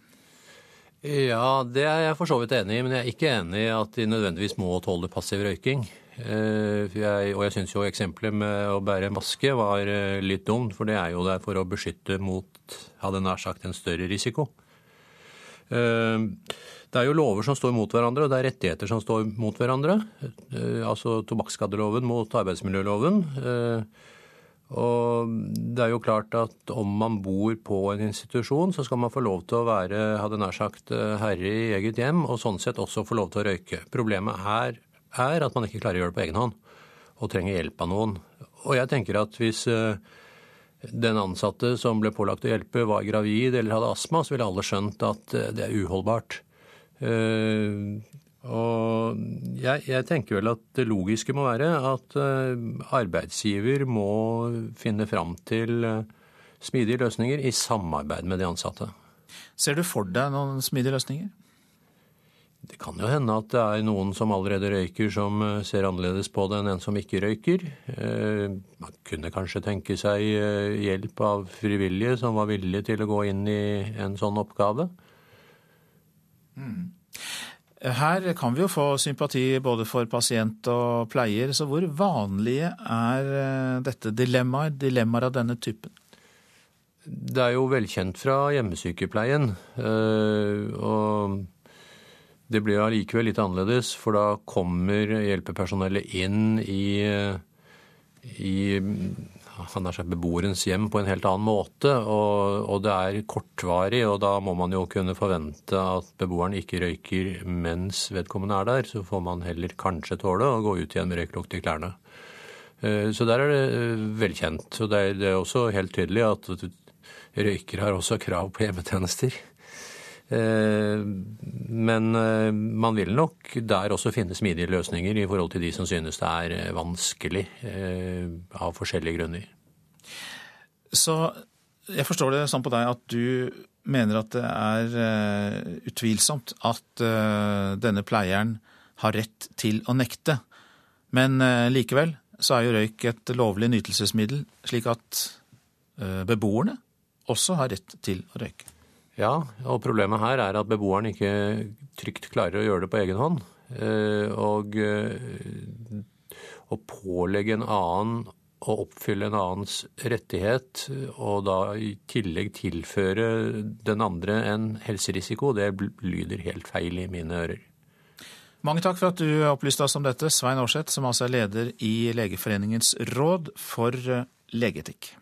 Ja, det er jeg for så vidt enig i, men jeg er ikke enig i at de nødvendigvis må tåle passiv røyking. Jeg, og jeg syns jo eksempelet med å bære maske var litt dumt, for det er jo der for å beskytte mot, hadde nær sagt, en større risiko. Det er jo lover som står mot hverandre, og det er rettigheter som står mot hverandre. Altså tobakksskadeloven mot arbeidsmiljøloven. Og det er jo klart at om man bor på en institusjon, så skal man få lov til å være hadde nær sagt, herre i eget hjem, og sånn sett også få lov til å røyke. Problemet her er at man ikke klarer å gjøre det på egen hånd, og trenger hjelp av noen. Og jeg tenker at hvis den ansatte som ble pålagt å hjelpe, var gravid eller hadde astma, så ville alle skjønt at det er uholdbart. Og jeg, jeg, tenker vel at det logiske må være at arbeidsgiver må finne fram til smidige løsninger i samarbeid med de ansatte. Ser du for deg noen smidige løsninger? Det kan jo hende at det er noen som allerede røyker som ser annerledes på det enn en som ikke røyker. Man kunne kanskje tenke seg hjelp av frivillige som var villige til å gå inn i en sånn oppgave. Mm. Her kan vi jo få sympati både for pasient og pleier, så hvor vanlige er dette dilemmaet, dilemmaer av denne typen? Det er jo velkjent fra hjemmesykepleien. og det blir allikevel litt annerledes, for da kommer hjelpepersonellet inn i, i beboerens hjem på en helt annen måte. Og, og, det er kortvarig, og da må man jo kunne forvente at beboeren ikke røyker mens vedkommende er der. Så får man heller kanskje tåle å gå ut igjen med røyklukt i klærne. Eh, så der er det eh, velkjent. Og det er, det er også helt tydelig at røykere har også krav på hjemmetjenester. Eh, men man vil nok der også finne smidige løsninger i forhold til de som synes det er vanskelig av forskjellige grunner. Så jeg forstår det sånn på deg at du mener at det er utvilsomt at denne pleieren har rett til å nekte. Men likevel så er jo røyk et lovlig nytelsesmiddel, slik at eh, beboerne også har rett til å røyke. Ja, og problemet her er at beboeren ikke trygt klarer å gjøre det på egen hånd. Eh, og eh, å pålegge en annen å oppfylle en annens rettighet, og da i tillegg tilføre den andre en helserisiko, det lyder helt feil i mine ører. Mange takk for at du opplyste oss om dette, Svein Aarseth, som altså er leder i Legeforeningens råd for eh, legeetikk.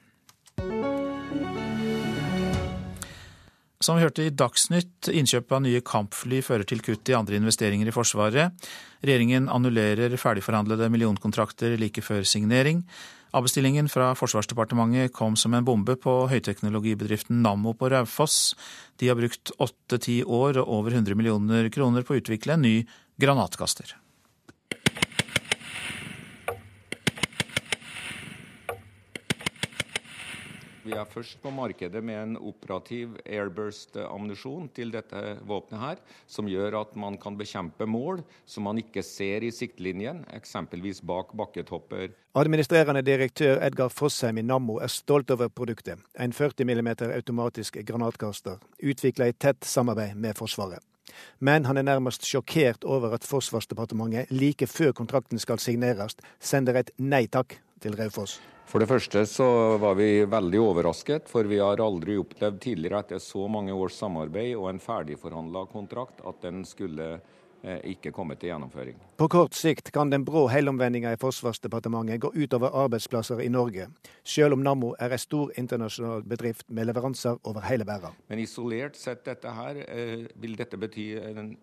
Som vi hørte i Dagsnytt, innkjøp av nye kampfly fører til kutt i andre investeringer i Forsvaret. Regjeringen annullerer ferdigforhandlede millionkontrakter like før signering. Avbestillingen fra Forsvarsdepartementet kom som en bombe på høyteknologibedriften Nammo på Raufoss. De har brukt åtte-ti år og over 100 millioner kroner på å utvikle en ny granatkaster. Vi er først på markedet med en operativ airburst-ammunisjon til dette våpenet, her, som gjør at man kan bekjempe mål som man ikke ser i siktlinjen, eksempelvis bak bakketopper. Administrerende direktør Edgar Fossheim i Nammo er stolt over produktet. En 40 mm automatisk granatkaster, utvikla i tett samarbeid med Forsvaret. Men han er nærmest sjokkert over at Forsvarsdepartementet like før kontrakten skal signeres, sender et nei takk til Raufoss. For det første så var vi veldig overrasket, for vi har aldri opplevd tidligere etter så mange års samarbeid og en ferdigforhandla kontrakt at den skulle Eh, ikke komme til gjennomføring. På kort sikt kan den brå helomvendinga i Forsvarsdepartementet gå utover arbeidsplasser i Norge, selv om Nammo er ei stor internasjonal bedrift med leveranser over hele verden. Men isolert sett dette her, eh, vil dette bety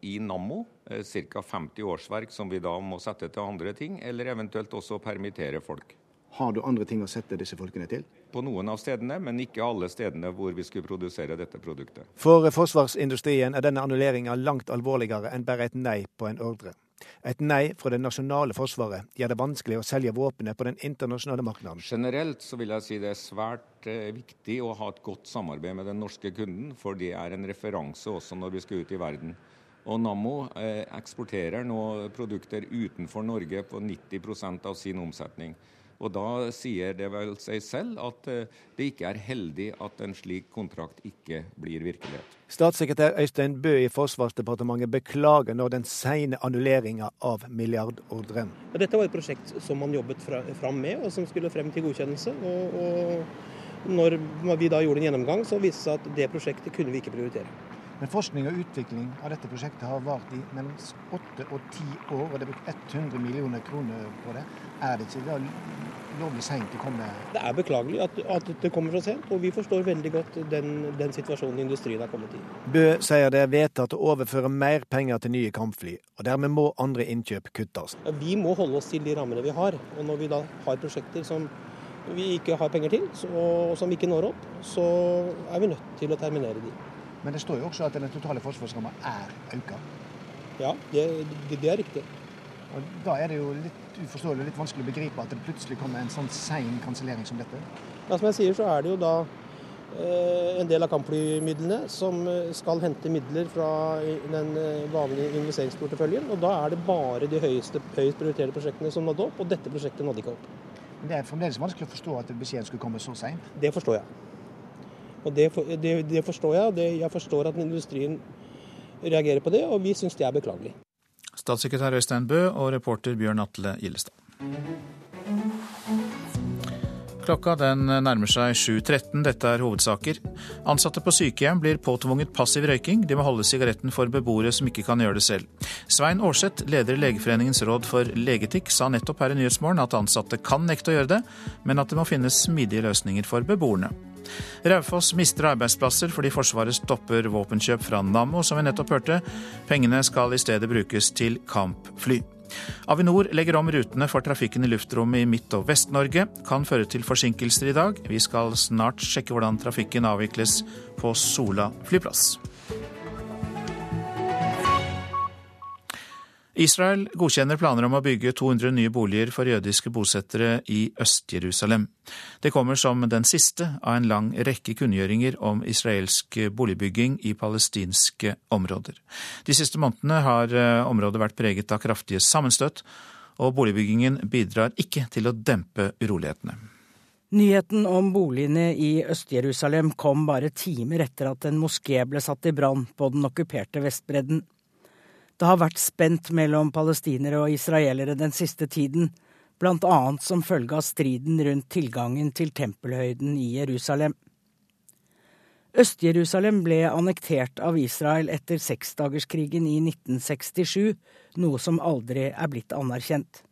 i Nammo ca. 50 årsverk som vi da må sette til andre ting, eller eventuelt også permittere folk. Har du andre ting å sette disse folkene til? På noen av stedene, men ikke alle stedene hvor vi skulle produsere dette produktet. For forsvarsindustrien er denne annulleringa langt alvorligere enn bare et nei på en ordre. Et nei fra det nasjonale forsvaret gjør det vanskelig å selge våpenet på den internasjonale markedet. Generelt så vil jeg si det er svært eh, viktig å ha et godt samarbeid med den norske kunden, for det er en referanse også når vi skal ut i verden. Og Nammo eh, eksporterer nå produkter utenfor Norge på 90% av sin omsetning. Og Da sier det vel seg selv at eh, det ikke er heldig at en slik kontrakt ikke blir virkelighet. Statssekretær Øystein Bø i Forsvarsdepartementet beklager nå den sene annulleringa av milliardordren. Dette var et prosjekt som man jobbet fram med, og som skulle frem til godkjennelse. og, og når vi da gjorde en gjennomgang, så viste det seg at det prosjektet kunne vi ikke prioritere. Men forskning og utvikling av dette prosjektet har vart i mellom åtte og ti år, og det er brukt 100 millioner kroner på det. Er det ikke da lovlig seint å komme Det er beklagelig at, at, det kommer så sent, og vi forstår veldig godt den, den situasjonen industrien har kommet i. Bø sier det er vedtatt å overføre mer penger til nye kampfly, og dermed må andre innkjøp kuttes. Vi må holde oss til de rammene vi har. og Når vi da har prosjekter som vi ikke har penger til, og som vi ikke når opp, så er vi nødt til å terminere de. Men det står jo også at den totale forsvarsramma er økt. Ja, det, det, det, er riktig. Og Da er det jo litt uforståelig og litt vanskelig å begripe at det plutselig kommer en sånn sein kansellering som dette. Ja, Som jeg sier, så er det jo da eh, en del av kampflymidlene som eh, skal hente midler fra den eh, vanlige investeringsporteføljen. Og da er det bare de høyeste, høyest prioriterte prosjektene som nådde opp, og dette prosjektet nådde ikke opp. Men Det er fremdeles vanskelig å forstå at beskjeden skulle komme så seint? Det forstår jeg. Og det, det, det forstår jeg, og det, jeg forstår at industrien reagerer på det, og vi syns det er beklagelig. Statssekretær Øystein Bø og reporter Bjørn Atle Gillestad. Klokka den nærmer seg 7.13. Dette er hovedsaker. Ansatte på sykehjem blir påtvunget passiv røyking. De må holde sigaretten for beboere som ikke kan gjøre det selv. Svein Aarseth, leder i Legeforeningens råd for legetikk, sa nettopp her i Nyhetsmorgen at ansatte kan nekte å gjøre det, men at det må finnes smidige løsninger for beboerne. Raufoss mister arbeidsplasser fordi Forsvaret stopper våpenkjøp fra Nammo, som vi nettopp hørte. Pengene skal i stedet brukes til kampfly. Avinor legger om rutene for trafikken i luftrommet i Midt- og Vest-Norge. Kan føre til forsinkelser i dag. Vi skal snart sjekke hvordan trafikken avvikles på Sola flyplass. Israel godkjenner planer om å bygge 200 nye boliger for jødiske bosettere i Øst-Jerusalem. Det kommer som den siste av en lang rekke kunngjøringer om israelsk boligbygging i palestinske områder. De siste månedene har eh, området vært preget av kraftige sammenstøt, og boligbyggingen bidrar ikke til å dempe urolighetene. Nyheten om boligene i Øst-Jerusalem kom bare timer etter at en moské ble satt i brann på den okkuperte Vestbredden. Det har vært spent mellom palestinere og israelere den siste tiden, annet som følge av striden rundt tilgangen til tempelhøyden i Jerusalem. Øst-Jerusalem ble annektert av Israel etter seksdagerskrigen i 1967, noe som aldri er blitt anerkjent.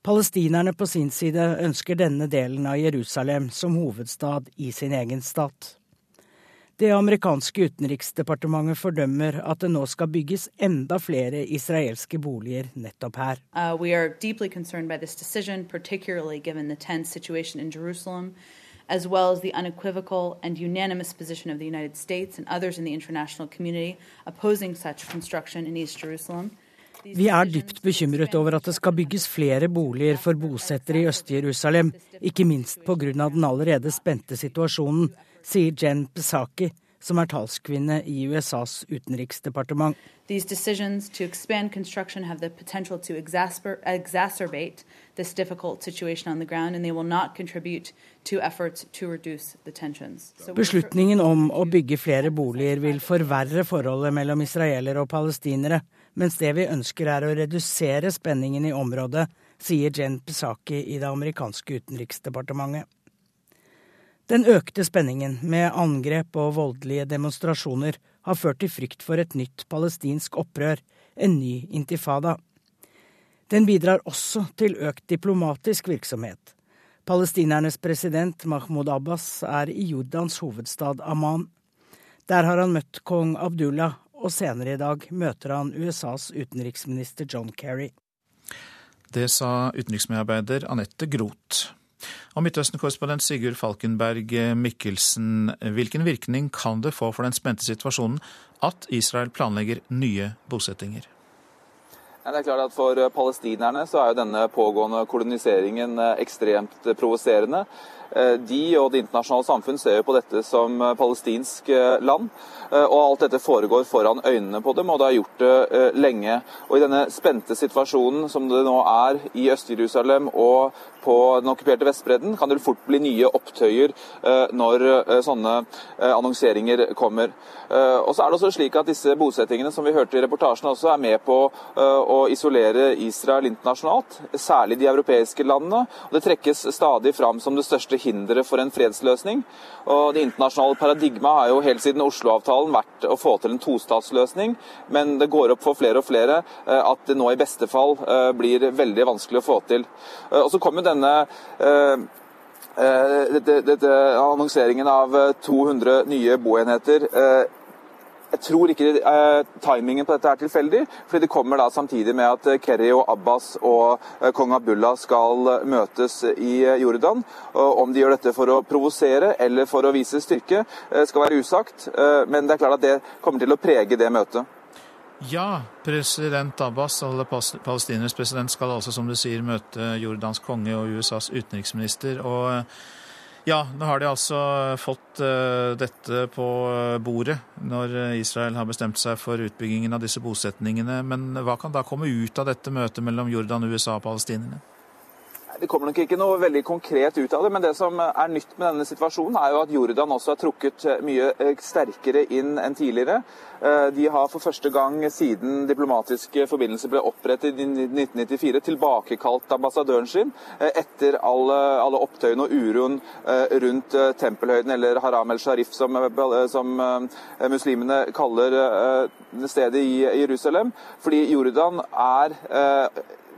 Palestinerne på sin side ønsker denne delen av Jerusalem som hovedstad i sin egen stat. Det amerikanske utenriksdepartementet fordømmer at det nå skal bygges enda flere israelske boliger nettopp her. Uh, decision, as well as the unequivocal and unanimous position of the United States and others in the international community opposing such construction in East Jerusalem. Vi er dypt bekymret over at det skal bygges flere boliger for bosettere i Øst-Jerusalem, ikke minst pga. den allerede spente situasjonen sier Jen Psaki, som er talskvinne i USAs utenriksdepartement. These decisions to expand construction have the potential to exacerbate this difficult situation on the ground, and they will not contribute to efforts to reduce the tensions. Beslutningen om å bygge flere boliger vil forverre forholdet mellom israelere og palestinere, mens det vi ønsker er å redusere spenningen i området, sier Jen Psaki i det amerikanske utenriksdepartementet. Den økte spenningen med angrep og voldelige demonstrasjoner har ført til frykt for et nytt palestinsk opprør, en ny intifada. Den bidrar også til økt diplomatisk virksomhet. Palestinernes president Mahmoud Abbas er i Jordans hovedstad Amman. Der har han møtt kong Abdullah, og senere i dag møter han USAs utenriksminister John Kerry. Det sa utenriksmedarbeider Anette Groth. Og Midtøsten-korrespondent Sigurd Falkenberg Mikkelsen, hvilken virkning kan det få for den spente situasjonen at Israel planlegger nye bosettinger? Det er klart at For palestinerne så er jo denne pågående koloniseringen eh, ekstremt provoserende. Eh, de og det internasjonale samfunn ser jo på dette som eh, palestinsk land. Og alt dette foregår foran øynene på dem, og det har gjort det lenge. Og i denne spente situasjonen som det nå er i Øst-Jerusalem og på den okkuperte Vestbredden, kan det fort bli nye opptøyer eh, når eh, sånne eh, annonseringer kommer. Og så er det også slik at disse bosettingene som vi hørte i reportasjen også er med på å isolere Israel internasjonalt, særlig de europeiske landene. og Det trekkes stadig fram som det største hinderet for en fredsløsning. Og Det internasjonale paradigmet har jo helt siden Oslo-avtalen vært å få til en tostatsløsning, men det går opp for flere og flere at det nå i beste fall blir veldig vanskelig å få til. Og så kommer denne eh, eh, annonseringen av 200 eh, nye boenheter. Jeg tror ikke eh, timingen på dette er tilfeldig, fordi det kommer da samtidig med at Kerry og Abbas og eh, kong Abdullah skal møtes i Jordan. Om de gjør dette for å provosere eller for å vise styrke, eh, skal være usagt. Eh, men det er klart at det kommer til å prege det møtet. Ja, president Abbas, eller Palestinas president, skal altså, som du sier, møte Jordans konge og USAs utenriksminister. Og ja, nå har de altså fått uh, dette på bordet når Israel har bestemt seg for utbyggingen av disse bosetningene. Men hva kan da komme ut av dette møtet mellom Jordan, USA og palestinerne? Det kommer nok ikke noe veldig konkret ut av det, men det som er nytt med denne situasjonen, er jo at Jordan også er trukket mye eh, sterkere inn enn tidligere. Eh, de har for første gang siden diplomatiske forbindelser ble opprettet i 1994, tilbakekalt ambassadøren sin eh, etter alle, alle opptøyene og uroen rundt tempelhøyden, eller Haram el-Sharif, som, som muslimene kaller stedet i Jerusalem. Fordi Jordan er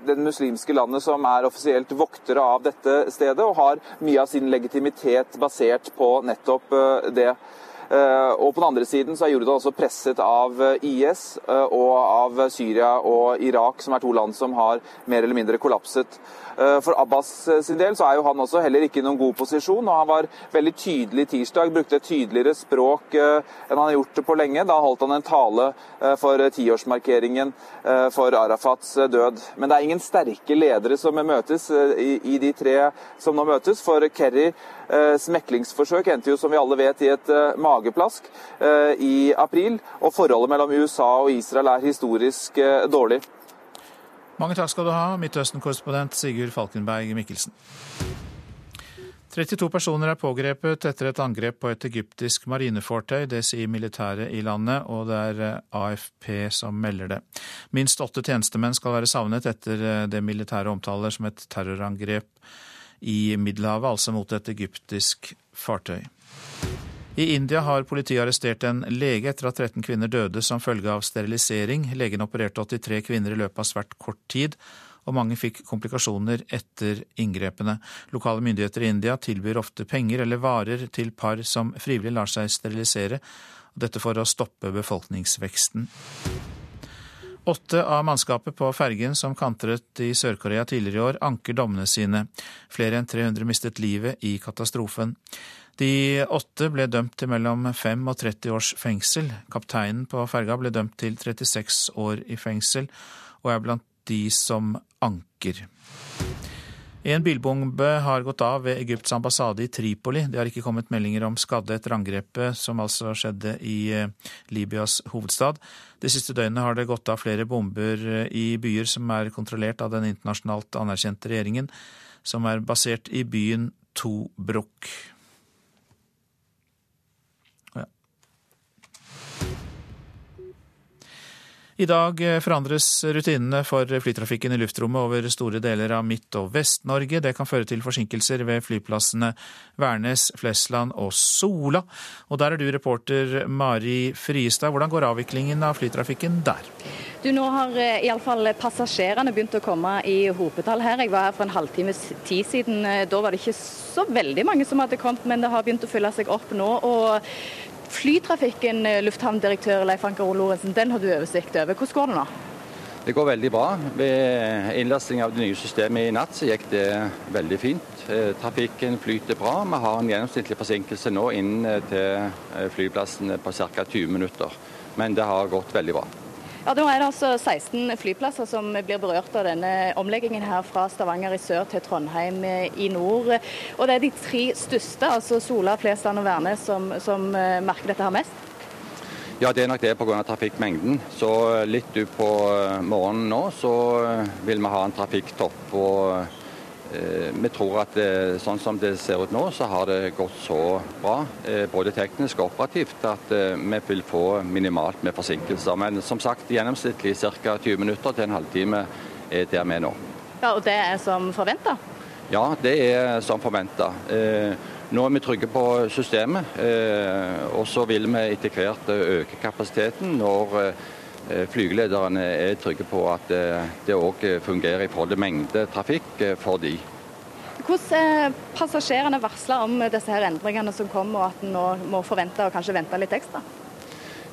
den muslimske landet som er offisielt voktere av dette stedet, og har mye av sin legitimitet basert på nettopp eh, det. Eh, og på den andre siden så er Jordan også presset av eh, IS og av Syria og Irak, som er to land som har mer eller mindre kollapset. Eh, for Abbas eh, sin del så er jo han også heller ikke i noen god posisjon. og Han var veldig tydelig tirsdag, brukte et tydeligere språk eh, enn han har gjort det på lenge. Da holdt han en tale for tiårsmarkeringen for Arafats død. Men det er ingen sterke ledere som møtes i de tre som nå møtes. For Kerry meklingsforsøk endte jo som vi alle vet i et mageplask i april. Og forholdet mellom USA og Israel er historisk dårlig. Mange takk skal du ha, Midtøsten-korrespondent Sigurd Falkenberg Mikkelsen. 32 personer er pågrepet etter et angrep på et egyptisk marinefartøy. Det sier militæret i landet, og det er eh, AFP som melder det. Minst åtte tjenestemenn skal være savnet etter eh, det militære omtaler som et terrorangrep i Middelhavet, altså mot et egyptisk fartøy. I India har politiet arrestert en lege etter at 13 kvinner døde som følge av sterilisering. Legen opererte 83 kvinner i løpet av svært kort tid, og mange fikk komplikasjoner etter inngrepene. Lokale myndigheter i India tilbyr ofte penger eller varer til par som frivillig lar seg sterilisere, dette for å stoppe befolkningsveksten. Åtte av mannskapet på fergen som kantret i Sør-Korea tidligere i år, anker dommene sine. Flere enn 300 mistet livet i katastrofen. De åtte ble dømt til mellom 5 og 30 års fengsel. Kapteinen på ferga ble dømt til 36 år i fengsel, og er blant de som anker. En bilbombe har gått av ved Egypts ambassade i Tripoli. Det har ikke kommet meldinger om skadde etter angrepet, som altså skjedde i eh, Libyas hovedstad. Det siste døgnet har det gått av flere bomber eh, i byer som er kontrollert av den internasjonalt anerkjente regjeringen, som er basert i byen Tobruk. I dag eh, forandres rutinene for flytrafikken i luftrommet over store deler av Midt- og Vest-Norge. Det kan føre til forsinkelser ved flyplassene Værnes, Flesland og Sola. Og der er du reporter Mari Friestad. Hvordan går avviklingen av flytrafikken der? Du, Nå har eh, iallfall passasjerene begynt å komme i hopetall her. Jeg var her for en halvtimes tid siden. Eh, da var det ikke så veldig mange som hadde kommet, men det har begynt å fylle seg opp nå. og Flytrafikken, eh, lufthavndirektør Leif Anker Lorentzen, den har du oversikt over. Hvordan går det nå? Det går veldig bra. Ved innlasting av det nye systemet i natt så gikk det veldig fint. Eh, trafikken flyter bra. Vi har en gjennomsnittlig forsinkelse nå inn eh, til flyplassen på ca. 20 minutter. Men det har gått veldig bra. Ja, Nå er det altså 16 flyplasser som blir berørt av denne omleggingen her fra Stavanger i sør til Trondheim i nord. Og det er de tre største, altså Sola, Flesland og Værnes, som, som eh, merker dette her mest? Ja, det er nok det pga. trafikkmengden. Så litt utpå eh, morgenen nå så eh, vil vi ha en trafikktopp. og Eh, vi tror at eh, sånn som det ser ut nå, så har det gått så bra, eh, både teknisk og operativt, at vi vil få minimalt med forsinkelser. Men som sagt, gjennomsnittlig ca. 20 minutter til en halvtime er der vi er nå. Ja, Og det er som forventa? Ja, det er som forventa. Nå er vi trygge på systemet, og så vil vi etter hvert øke kapasiteten når Eh, flygelederne er trygge på at eh, det òg fungerer i forhold til mengde trafikk eh, for de. Hvordan er passasjerene varsla om disse her endringene som kommer, og at en nå må forvente og kanskje vente litt ekstra?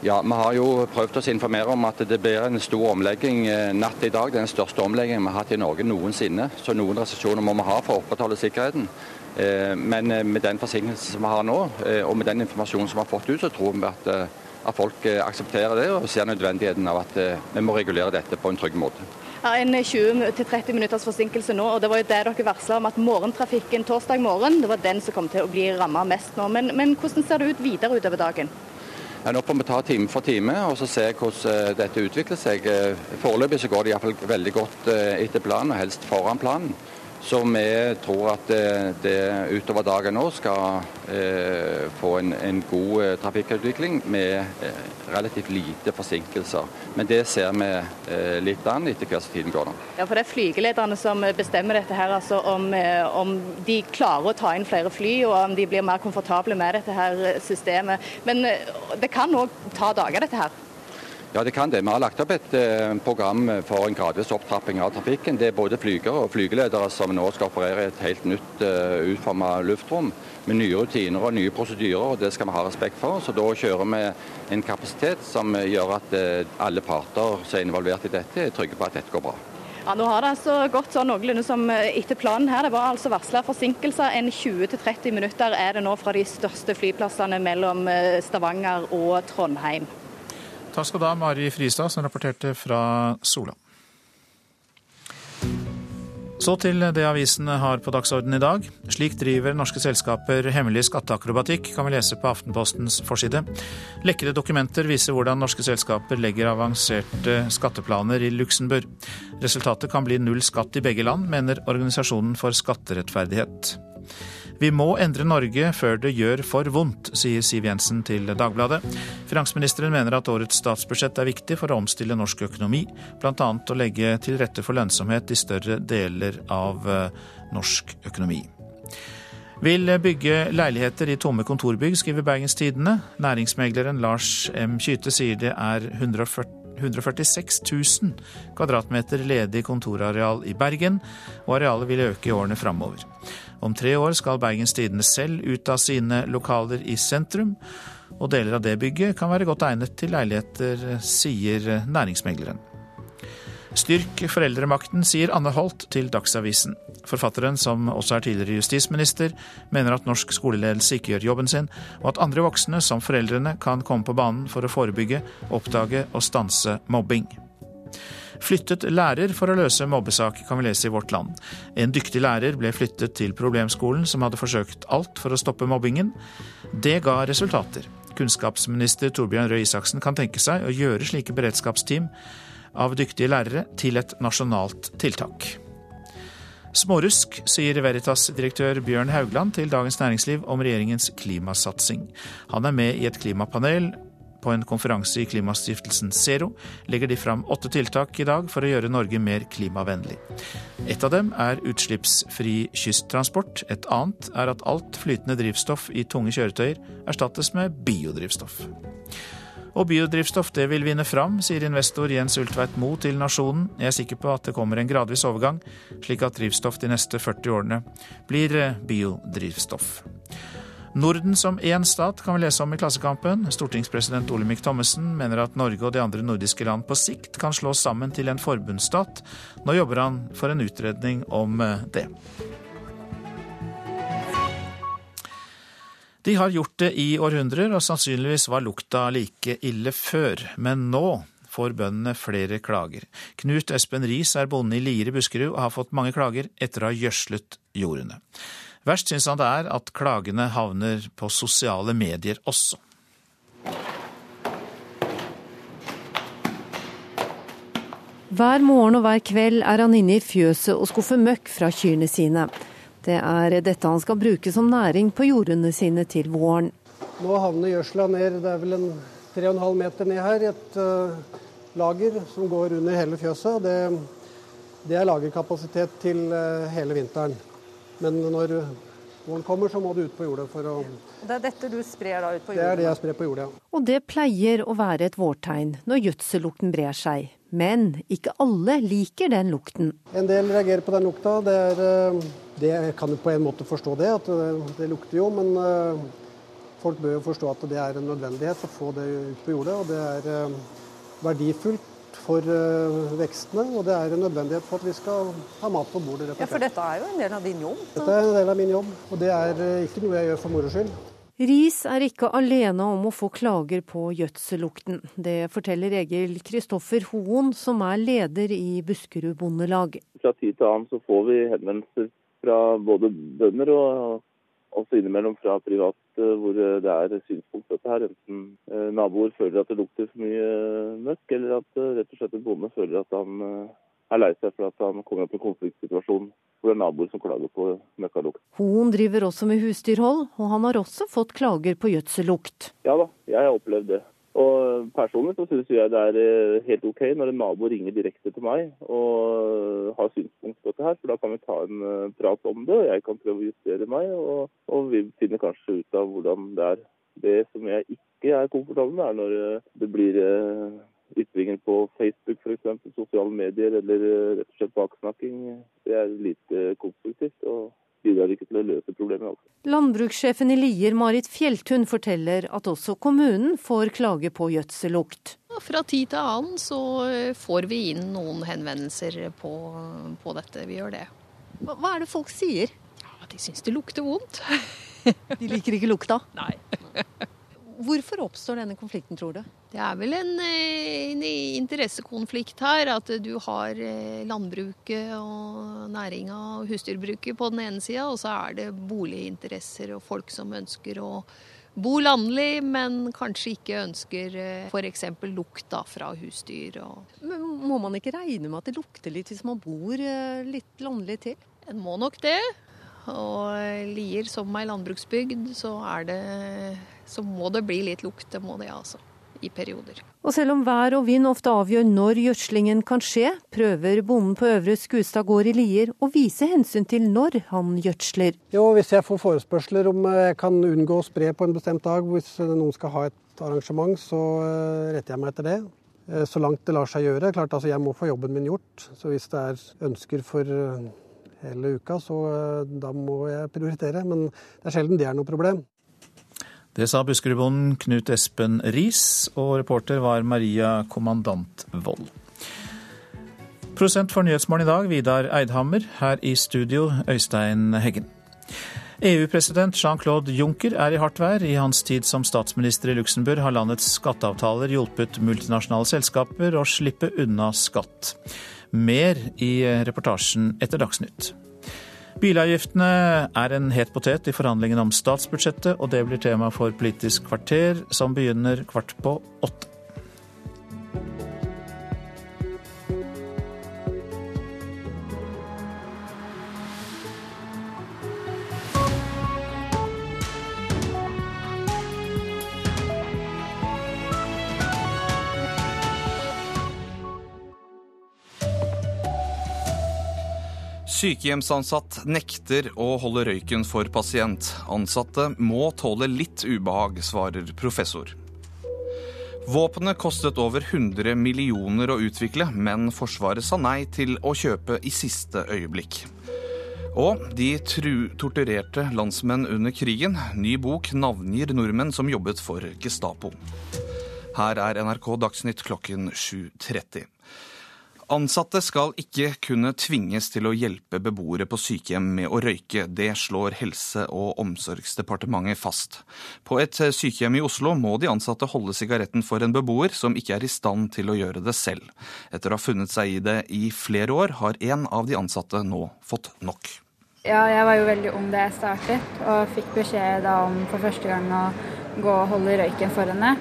Ja, Vi har jo prøvd å informere om at det blir en stor omlegging natt i dag. Det er den største omleggingen vi har hatt i Norge noensinne. Så noen restriksjoner må vi ha for å opprettholde sikkerheten. Men med den forsinkelsen som vi har nå, og med den informasjonen som vi har fått ut, så tror vi at at folk eh, aksepterer det og ser nødvendigheten av at eh, vi må regulere dette på en trygg måte. Ja, En 20-30 minutters forsinkelse nå, og det var jo det dere varsla om at morgentrafikken torsdag morgen det var den som kom til å bli ramma mest nå. Men, men, hvordan ser det ut videre utover dagen? Ja, nå får vi ta time for time og så se hvordan eh, dette utvikler seg. Foreløpig så går det iallfall veldig godt etter planen, og helst foran planen. Så vi tror at det, det utover dagen nå skal eh, få en, en, god eh, trafikkutvikling med eh, relativt lite forsinkelser. Men det ser vi eh, litt an etter hvert som tiden går. nå. Ja, for Det er flygelederne som bestemmer dette her, altså om, eh, om, de klarer å ta inn flere fly og om de blir mer komfortable med dette her systemet. Men det kan òg ta dager, dette her. Ja, det kan det. Vi har lagt opp et eh, program for en gradvis opptrapping av trafikken. Det er både flygere og flygeledere som nå skal operere et helt nytt utformet eh, utforma luftrom med nye rutiner og nye prosedyrer, og det skal vi ha respekt for. Så da kjører vi en kapasitet som gjør at uh, alle parter som er involvert i dette, er trygge på at dette går bra. Ja, Nå har det altså gått sånn noenlunde som etter planen her. Det var altså varsla forsinkelser. En 20-30 minutter er det nå fra de største flyplassene mellom Stavanger og Trondheim. Takk skal du ha, Mari Fristad, som rapporterte fra Sola. Så til det avisene har på dagsordenen i dag. Slik driver norske selskaper hemmelig skatteakrobatikk, kan vi lese på Aftenpostens forside. Lekkede dokumenter viser hvordan norske selskaper legger avanserte skatteplaner i Luxembourg. Resultatet kan bli null skatt i begge land, mener Organisasjonen for skatterettferdighet. Vi må endre Norge før det gjør for vondt, sier Siv Jensen til Dagbladet. Finansministeren mener at årets statsbudsjett er viktig for å omstille norsk økonomi, bl.a. å legge til rette for lønnsomhet i større deler av eh, norsk økonomi. Vil bygge leiligheter i tomme kontorbygg, skriver Bergens Tidende. Næringsmegleren Lars M. Kyte sier det er 140 146 000 kvadratmeter ledig kontorareal i Bergen, og arealet vil øke i årene framover. Om tre år skal Bergens Tidende selv ut av sine lokaler i sentrum, og deler av det bygget kan være godt egnet til leiligheter, sier næringsmegleren. Styrk foreldremakten, sier Anne Holt til Dagsavisen. Forfatteren, som også er tidligere justisminister, mener at norsk skoleledelse ikke gjør jobben sin, og at andre voksne, som foreldrene, kan komme på banen for å forebygge, oppdage og stanse mobbing. Flyttet lærer for å løse mobbesak, kan vi lese i Vårt Land. En dyktig lærer ble flyttet til problemskolen, som hadde forsøkt alt for å stoppe mobbingen. Det ga resultater. Kunnskapsminister Torbjørn Røe Isaksen kan tenke seg å gjøre slike beredskapsteam av dyktige lærere til et nasjonalt tiltak. Smårusk, sier Veritas-direktør Bjørn Haugland til Dagens Næringsliv om regjeringens klimasatsing. Han er med i et klimapanel på en konferanse i klimastiftelsen Zero legger de fram åtte tiltak i dag for å gjøre Norge mer klimavennlig. Et av dem er utslippsfri kysttransport. Et annet er at alt flytende drivstoff i tunge kjøretøyer erstattes med biodrivstoff. Og biodrivstoff det vil vinne fram, sier investor Jens Ultveit Moe til Nasjonen. Jeg er sikker på at det kommer en gradvis overgang, slik at drivstoff de neste 40 årene blir biodrivstoff. Norden som én stat kan vi lese om i Klassekampen. Stortingspresident Olemic Thommessen mener at Norge og de andre nordiske land på sikt kan slås sammen til en forbundsstat. Nå jobber han for en utredning om eh, det. De har gjort det i århundrer, og sannsynligvis var lukta like ille før. Men nå får bøndene flere klager. Knut Espen Riis er bonde i Lier i Buskerud og har fått mange klager etter å ha gjødslet jordene. Verst syns han det er at klagene havner på sosiale medier også. Hver morgen og hver kveld er han inne i fjøset og skuffer møkk fra kyrne sine. Det er dette han skal bruke som næring på jordene sine til våren. Nå havner gjødsla ned, det er vel en 3,5 meter ned her, et uh, lager som går under hele fjøset. Det, det er lagerkapasitet til uh, hele vinteren. Men når våren kommer, så må du ut på jordet for å Det er dette du sprer da ut på jordet? Det er det jeg sprer på jordet, ja. Og det pleier å være et vårtegn når gjødsellukten brer seg. Men ikke alle liker den lukten. En del reagerer på den lukta. Det, er, eh, det kan på en måte forstå det, at det, det lukter jo. Men eh, folk bør jo forstå at det er en nødvendighet å få det ut på jordet. Og det er eh, verdifullt for uh, vekstene, og det er en nødvendighet for at vi skal ha mat på bordet. Ja, For dette er jo en del av din jobb? Dette er en del av min jobb, og det er uh, ikke noe jeg gjør for moro skyld. Ris er ikke alene om å få klager på gjødsellukten. Det forteller Egil Kristoffer Hoen, som er leder i Buskerud Bondelag. Fra tid til annen så får vi henvendelser fra både bønder og også innimellom fra privat eh, hvor eh, det er synspunkt på dette her. Enten eh, naboer føler at det lukter for mye møkk, eller at rett og slett en bonde føler at han er lei seg for at han kommer opp i en konfliktsituasjon hvor det er naboer som klager på møkkalukt. Hoen driver også med husdyrhold, og han har også fått klager på gjødsellukt. Ja da, jeg har opplevd det. Og Personlig så synes jeg det er eh, helt OK når en nabo ringer direkte til meg og har synspunkt på dette her, for da kan vi ta en eh, prat om det. og Jeg kan prøve å justere meg, og, og vi finner kanskje ut av hvordan det er. Det som jeg ikke er komfortabel med, er når eh, det blir ytringer på Facebook f.eks., sosiale medier, eller rett og slett baksnakking. Det er lite konstruktivt. og bidrar ikke til å løse problemet. Altså. Landbrukssjefen i Lier, Marit Fjelltun, forteller at også kommunen får klage på gjødsellukt. Fra tid til annen så eh, får vi inn noen henvendelser på, på dette. Vi gjør det. Hva, hva er det folk sier? Ja, de syns det lukter vondt. de liker ikke lukta? Nei. Hvorfor oppstår denne konflikten, tror du? Det er vel en, eh, en, interessekonflikt her. At du har eh, landbruket og næringa og husdyrbruket på den ene sida, og så er det boliginteresser og folk som ønsker å bo landlig, men kanskje ikke ønsker eh, f.eks. lukt fra husdyr. Men må man ikke regne med at det lukter litt hvis man bor litt landlig til? En må nok det. Og Lier som ei landbruksbygd, så, det, så må det bli litt lukt. Det må det, altså. I perioder. Og selv om vær og vind ofte avgjør når gjødslingen kan skje, prøver bonden på Øvre Skustad gård i Lier å vise hensyn til når han gjødsler. Jo, hvis jeg får forespørsler om jeg kan unngå å spre på en bestemt dag, hvis noen skal ha et arrangement, så eh, retter jeg meg etter det. Eh, så langt det lar seg gjøre. Klart altså Jeg må få jobben min gjort. Så hvis det er ønsker for eh, hele uka, så eh, da må jeg prioritere. Men det er sjelden det er noe problem. Det sa Buskerudbonden Knut Espen Riis, og reporter var Maria Kommandant Wold. Prosent for Nyhetsmorgen i dag, Vidar Eidhammer. Her i studio, Øystein Heggen. EU-president Jean-Claude Juncker er i hardt vær. I hans tid som statsminister i Luxembourg har landets skatteavtaler hjulpet multinasjonale selskaper å slippe unna skatt. Mer i reportasjen etter Dagsnytt. Bilavgiftene er en het potet i forhandlingene om statsbudsjettet, og det blir tema for Politisk kvarter, som begynner kvart på åtte. Sykehjemsansatt nekter å holde røyken for pasient. Ansatte må tåle litt ubehag, svarer professor. Våpenet kostet over 100 millioner å utvikle, men Forsvaret sa nei til å kjøpe i siste øyeblikk. Og de torturerte landsmenn under krigen. Ny bok navngir nordmenn som jobbet for Gestapo. Her er NRK Dagsnytt klokken 7.30. Ansatte skal ikke kunne tvinges til å hjelpe beboere på sykehjem med å røyke. Det slår Helse- og omsorgsdepartementet fast. På et sykehjem i Oslo må de ansatte holde sigaretten for en beboer som ikke er i stand til å gjøre det selv. Etter å ha funnet seg i det i flere år, har en av de ansatte nå fått nok. Ja, jeg var jo veldig ung da jeg startet, og fikk beskjed om for første gang å gå og holde røyken for henne.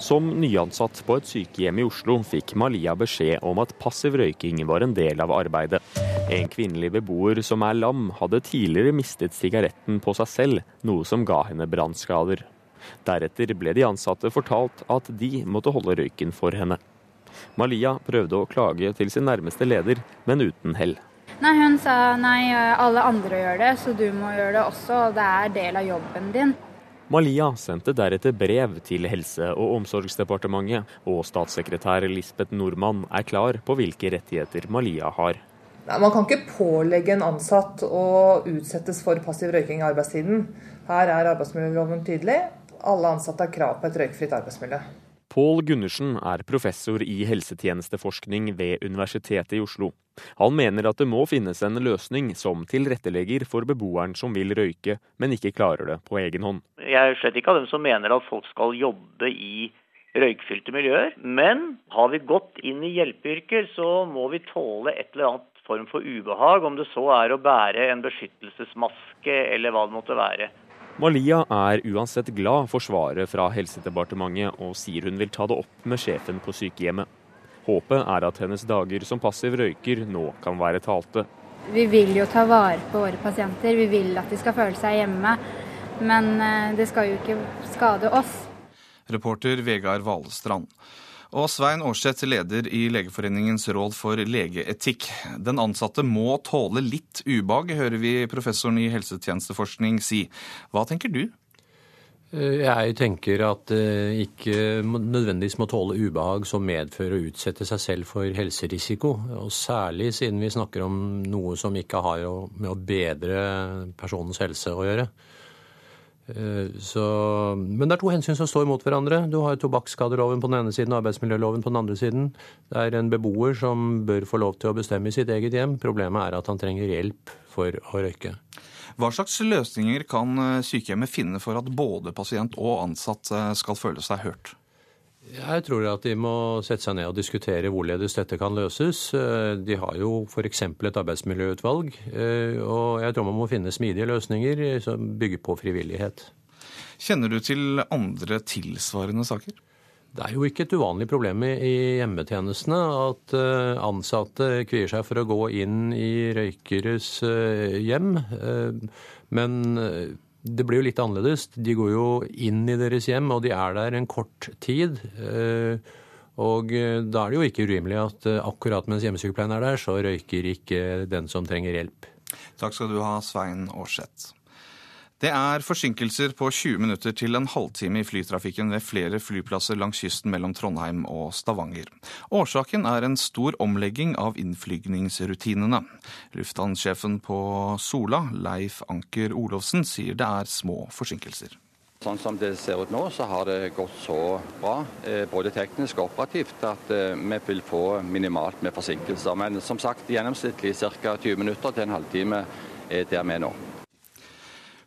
Som nyansatt på et sykehjem i Oslo fikk Malia beskjed om at passiv røyking var en del av arbeidet. En kvinnelig beboer som er lam, hadde tidligere mistet sigaretten på seg selv, noe som ga henne brannskader. Deretter ble de ansatte fortalt at de måtte holde røyken for henne. Malia prøvde å klage til sin nærmeste leder, men uten hell. Nei, Hun sa nei, alle andre gjør det, så du må gjøre det også. og Det er del av jobben din. Malia sendte deretter brev til Helse- og omsorgsdepartementet, og statssekretær Lisbeth Nordmann er klar på hvilke rettigheter Malia har. Man kan ikke pålegge en ansatt å utsettes for passiv røyking i arbeidstiden. Her er arbeidsmiljøloven tydelig. Alle ansatte har krav på et røykfritt arbeidsmiljø. Pål Gundersen er professor i helsetjenesteforskning ved Universitetet i Oslo. Han mener at det må finnes en løsning som tilrettelegger for beboeren som vil røyke, men ikke klarer det på egen hånd. Jeg er slett ikke av dem som mener at folk skal jobbe i røykfylte miljøer. Men har vi gått inn i hjelpeyrker, så må vi tåle et eller annet form for ubehag, om det så er å bære en beskyttelsesmaske eller hva det måtte være. Malia er uansett glad for svaret fra Helsedepartementet, og sier hun vil ta det opp med sjefen på sykehjemmet. Håpet er at hennes dager som passiv røyker nå kan være talte. Vi vil jo ta vare på våre pasienter, vi vil at de skal føle seg hjemme. Men eh, det skal jo ikke skade oss. Reporter Vegard Valestrand. Og Svein Aarseth, leder i Legeforeningens råd for legeetikk. Den ansatte må tåle litt ubehag, hører vi professoren i helsetjenesteforskning si. Hva tenker du? Eh, jeg tenker at det ikke nødvendigvis må tåle ubehag som medfører å utsette seg selv for helserisiko. Og særlig siden vi snakker om noe som ikke har med å bedre personens helse å gjøre. Eh, så, men det er to hensyn som står mot hverandre. Du har tobakksskadeloven på den ene siden og arbeidsmiljøloven på den andre siden. Det er en beboer som bør få lov til å bestemme i sitt eget hjem. Problemet er at han trenger hjelp for å røyke. Hva slags løsninger kan eh, sykehjemmet finne for at både pasient og ansatt eh, skal føle seg hørt? Jeg tror at de må sette seg ned og diskutere hvorledes dette kan løses. Eh, de har jo f.eks. et arbeidsmiljøutvalg, og jeg tror man må finne smidige løsninger som bygger på frivillighet. Kjenner du til andre tilsvarende saker? Det er jo ikke et uvanlig problem i hjemmetjenestene at eh, ansatte kvier seg for å gå inn i røykeres eh, hjem. Eh, men det blir jo litt annerledes. De går jo inn i deres hjem, og de er der en kort tid. Og da er det jo ikke urimelig at akkurat mens hjemmesykepleien er der, så røyker ikke den som trenger hjelp. Takk skal du ha, Svein Aarseth. Det er forsinkelser på 20 minutter til en halvtime i flytrafikken ved flere flyplasser langs kysten mellom Trondheim og Stavanger. Årsaken er en stor omlegging av innflygningsrutinene. Lufthavnsjefen på Sola, Leif Anker Olofsen, sier det er små forsinkelser. Sånn som det ser ut nå, så har det gått så bra, eh, både teknisk og operativt, at eh, vi vil få minimalt med forsinkelser. Men som sagt, gjennomsnittlig ca. 20 minutter til en halvtime er der vi er nå.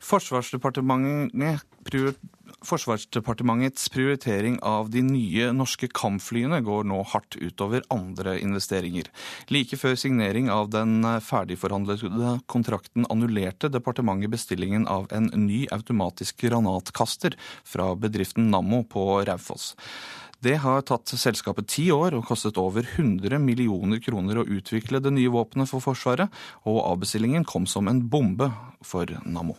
Forsvarsdepartementets prioritering av de nye norske kampflyene går nå hardt utover andre investeringer. Like før signering av den ferdigforhandlede kontrakten annullerte departementet bestillingen av en ny automatisk granatkaster fra bedriften Nammo på Raufoss. Det har tatt selskapet ti år og kostet over 100 millioner kroner å utvikle det nye våpenet for Forsvaret, og avbestillingen kom som en bombe for Nammo.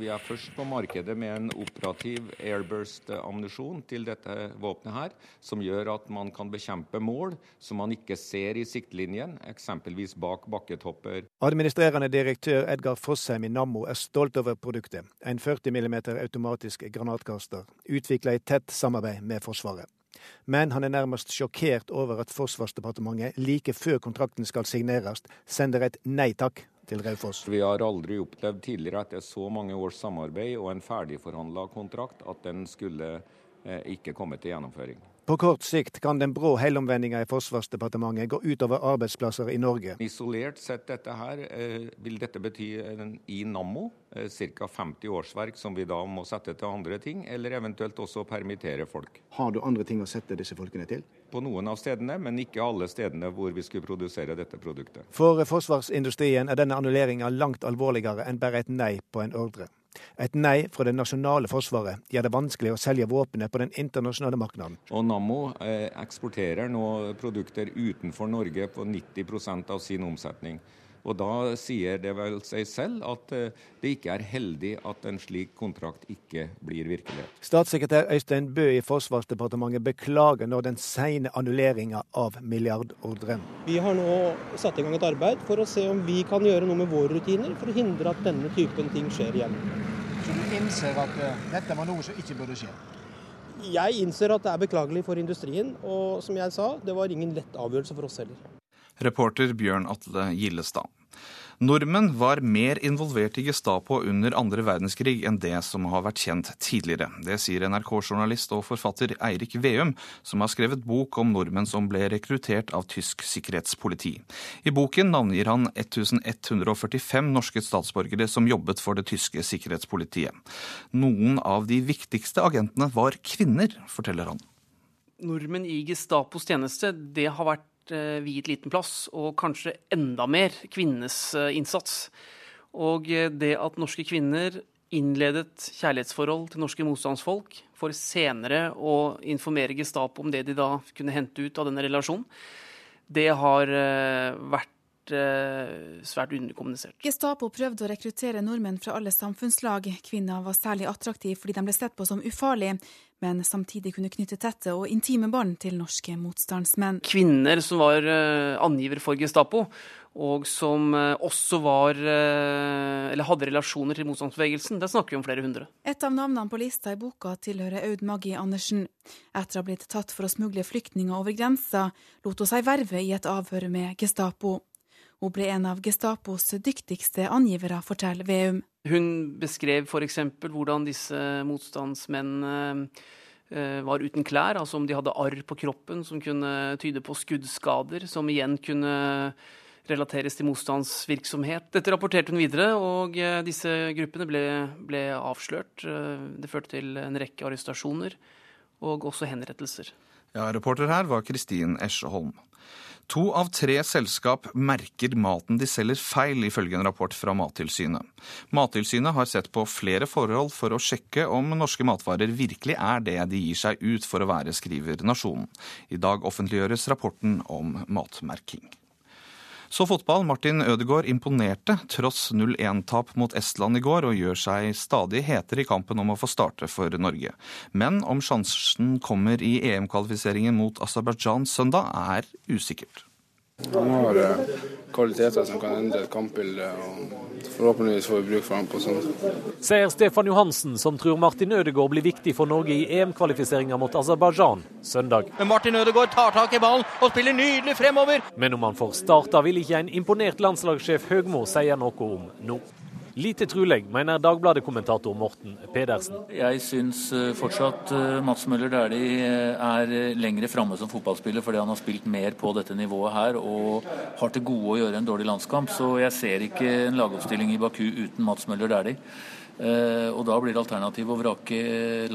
Vi er først på markedet med en operativ airburst-ammunisjon til dette våpenet, her, som gjør at man kan bekjempe mål som man ikke ser i siktlinjen, eksempelvis bak bakketopper. Administrerende direktør Edgar Fossheim i Nammo er stolt over produktet. En 40 mm automatisk granatkaster, utvikla i tett samarbeid med Forsvaret. Men han er nærmest sjokkert over at Forsvarsdepartementet like før kontrakten skal signeres, sender et nei takk til Raufoss. Vi har aldri opplevd tidligere etter så mange års samarbeid og en ferdigforhandla kontrakt at den skulle eh, ikke komme til gjennomføring. På kort sikt kan den brå helomvendinga i Forsvarsdepartementet gå utover arbeidsplasser i Norge. Isolert sett dette her, eh, vil dette bety i Nammo eh, ca. 50 årsverk som vi da må sette til andre ting, eller eventuelt også permittere folk. Har du andre ting å sette disse folkene til? På noen av stedene, men ikke alle stedene hvor vi skulle produsere dette produktet. For forsvarsindustrien er denne annulleringa langt alvorligere enn bare et nei på en ordre. Et nei fra det nasjonale forsvaret gjør det vanskelig å selge våpenet på den internasjonale markedet. Og Nammo eh, eksporterer nå produkter utenfor Norge på 90% av sin omsetning. Og Da sier det vel seg selv at eh, det ikke er heldig at en slik kontrakt ikke blir virkelighet. Statssekretær Øystein Bø i Forsvarsdepartementet beklager nå den sene annulleringa av milliardordren. Vi har nå satt i gang et arbeid for å se om vi kan gjøre noe med våre rutiner for å hindre at denne typen ting skjer igjen. Så du innser at uh, dette var noe som ikke burde skje? Jeg innser at det er beklagelig for industrien, og som jeg sa, det var ingen lett avgjørelse for oss heller. Reporter Bjørn Atle Gillestad. Nordmenn var mer involvert i Gestapo under andre verdenskrig enn det som har vært kjent tidligere. Det sier NRK-journalist og forfatter Eirik Veum, som har skrevet bok om nordmenn som ble rekruttert av tysk sikkerhetspoliti. I boken navngir han 1145 norske statsborgere som jobbet for det tyske sikkerhetspolitiet. Noen av de viktigste agentene var kvinner, forteller han. Nordmenn i Gestapos tjeneste, det har vært Eh, viet liten plass, og kanskje enda mer kvinnenes eh, innsats. Og eh, det at norske kvinner innledet kjærlighetsforhold til norske motstandsfolk, for senere å informere Gestapo om det de da kunne hente ut av denne relasjonen, det har vært svært underkommunisert. Gestapo prøvde å rekruttere nordmenn fra alle samfunnslag. Kvinner var særlig attraktive fordi de ble sett på som ufarlige, men samtidig kunne knytte tette og intime bånd til norske motstandsmenn. Kvinner som var angiver for Gestapo, og som også var eller hadde relasjoner til motstandsbevegelsen. Der snakker vi om flere hundre. Et av navnene på lista i boka tilhører Aud Maggi Andersen. Etter å ha blitt tatt for å smugle flyktninger over grensa, lot hun seg verve i et avhør med Gestapo. Hun ble en av Gestapos dyktigste angivere, forteller Veum. Hun beskrev f.eks. hvordan disse motstandsmennene var uten klær, altså om de hadde arr på kroppen som kunne tyde på skuddskader, som igjen kunne relateres til motstandsvirksomhet. Dette rapporterte hun videre, og disse gruppene ble, ble avslørt. Det førte til en rekke arrestasjoner og også henrettelser. Ja, Reporter her var Kristin Esjeholm. To av tre selskap merker maten de selger feil, ifølge en rapport fra Mattilsynet. Mattilsynet har sett på flere forhold for å sjekke om norske matvarer virkelig er det de gir seg ut for å være, skriver Nasjonen. I dag offentliggjøres rapporten om matmerking. Så fotball. Martin Ødegaard imponerte tross 0-1-tap mot Estland i går, og gjør seg stadig hetere i kampen om å få starte for Norge. Men om sjansen kommer i EM-kvalifiseringen mot Aserbajdsjan søndag, er usikkert. Han har kvaliteter som kan endre et kampbilde, og forhåpentligvis får vi bruk for ham på sånt. Sier Stefan Johansen, som tror Martin Ødegaard blir viktig for Norge i EM-kvalifiseringa mot Aserbajdsjan søndag. Men Martin Ødegaard tar tak i ballen og spiller nydelig fremover. Men om han får starta, vil ikke en imponert landslagssjef Høgmo si noe om nå. Lite trulig, mener Dagbladet-kommentator Morten Pedersen. Jeg syns fortsatt Mats Møller Dæhlie er lengre framme som fotballspiller fordi han har spilt mer på dette nivået her og har til gode å gjøre en dårlig landskamp. Så jeg ser ikke en lagoppstilling i Baku uten Mats Møller Dæhlie. Og da blir det alternativ å vrake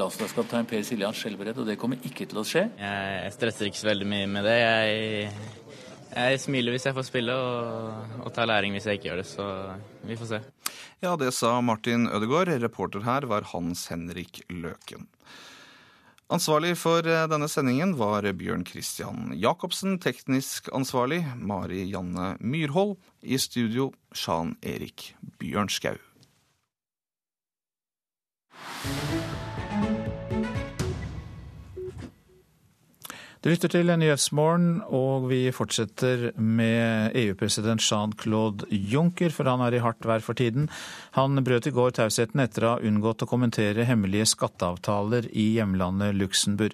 landslagskaptein Per Siljan Skjelbred, og det kommer ikke til å skje. Jeg stresser ikke så veldig mye med det. Jeg, jeg smiler hvis jeg får spille, og, og tar læring hvis jeg ikke gjør det. Så vi får se. Ja, det sa Martin Ødegaard. Reporter her var Hans Henrik Løken. Ansvarlig for denne sendingen var Bjørn Christian Jacobsen. Teknisk ansvarlig Mari Janne Myrhold. I studio Sjan Erik Bjørnskau. Du lytter til Nyhetsmorgen, og vi fortsetter med EU-president Jean-Claude Juncker, for han er i hardt vær for tiden. Han brøt i går tausheten etter å ha unngått å kommentere hemmelige skatteavtaler i hjemlandet Luxembourg.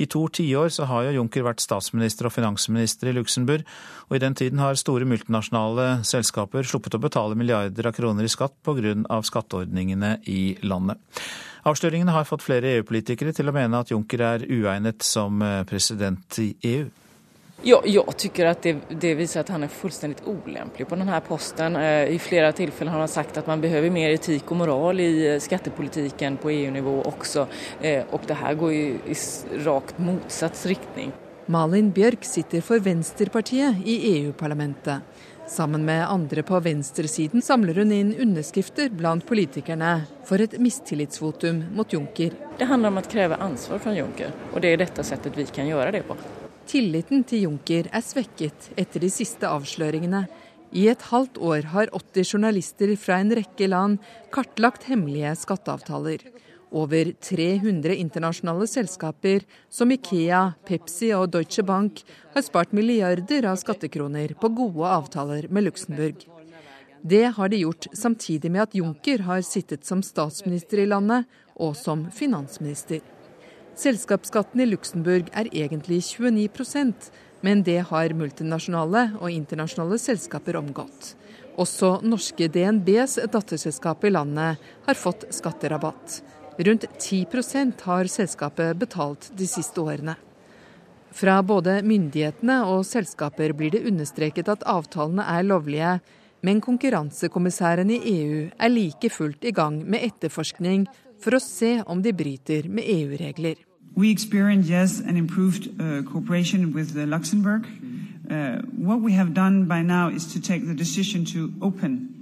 I to tiår så har jo Juncker vært statsminister og finansminister i Luxembourg, og i den tiden har store multinasjonale selskaper sluppet å betale milliarder av kroner i skatt pga. skatteordningene i landet. Avsløringene har fått flere EU-politikere til å mene at Juncker er uegnet som president i EU. Ja, jeg tycker att det, det, viser at han er fullstendig olämplig på denne posten. I flere tilfeller har han sagt at man behøver mer etik og moral i skattepolitiken på EU-nivå også. Og det her går ju i rakt motsatt riktning. Malin Bjørk sitter for Venstrepartiet i EU-parlamentet. Sammen med andre på venstresiden samler hun inn underskrifter blant politikerne for et mistillitsvotum mot Juncker. Det handler om å kreve ansvar fra Juncker, og det er dette settet vi kan gjøre det på. Tilliten til Juncker er svekket etter de siste avsløringene. I et halvt år har 80 journalister fra en rekke land kartlagt hemmelige skatteavtaler. Over 300 internasjonale selskaper som Ikea, Pepsi og Deutsche Bank har spart milliarder av skattekroner på gode avtaler med Luxembourg. Det har de gjort samtidig med at Juncker har sittet som statsminister i landet og som finansminister. Selskapsskatten i Luxembourg er egentlig 29% men det har multinasjonale og internasjonale selskaper omgått. Også norske DNBs datterselskap i landet har fått skatterabatt. Rundt 10% har selskapet betalt de siste årene. Fra både myndighetene og selskaper blir det understreket at avtalene er lovlige, men konkurransekommissæren i EU er like fullt i gang med etterforskning for å se om de bryter med EU-regler. We experienced yes an improved uh, cooperation with Luxembourg. Uh, what we have done by now is to take the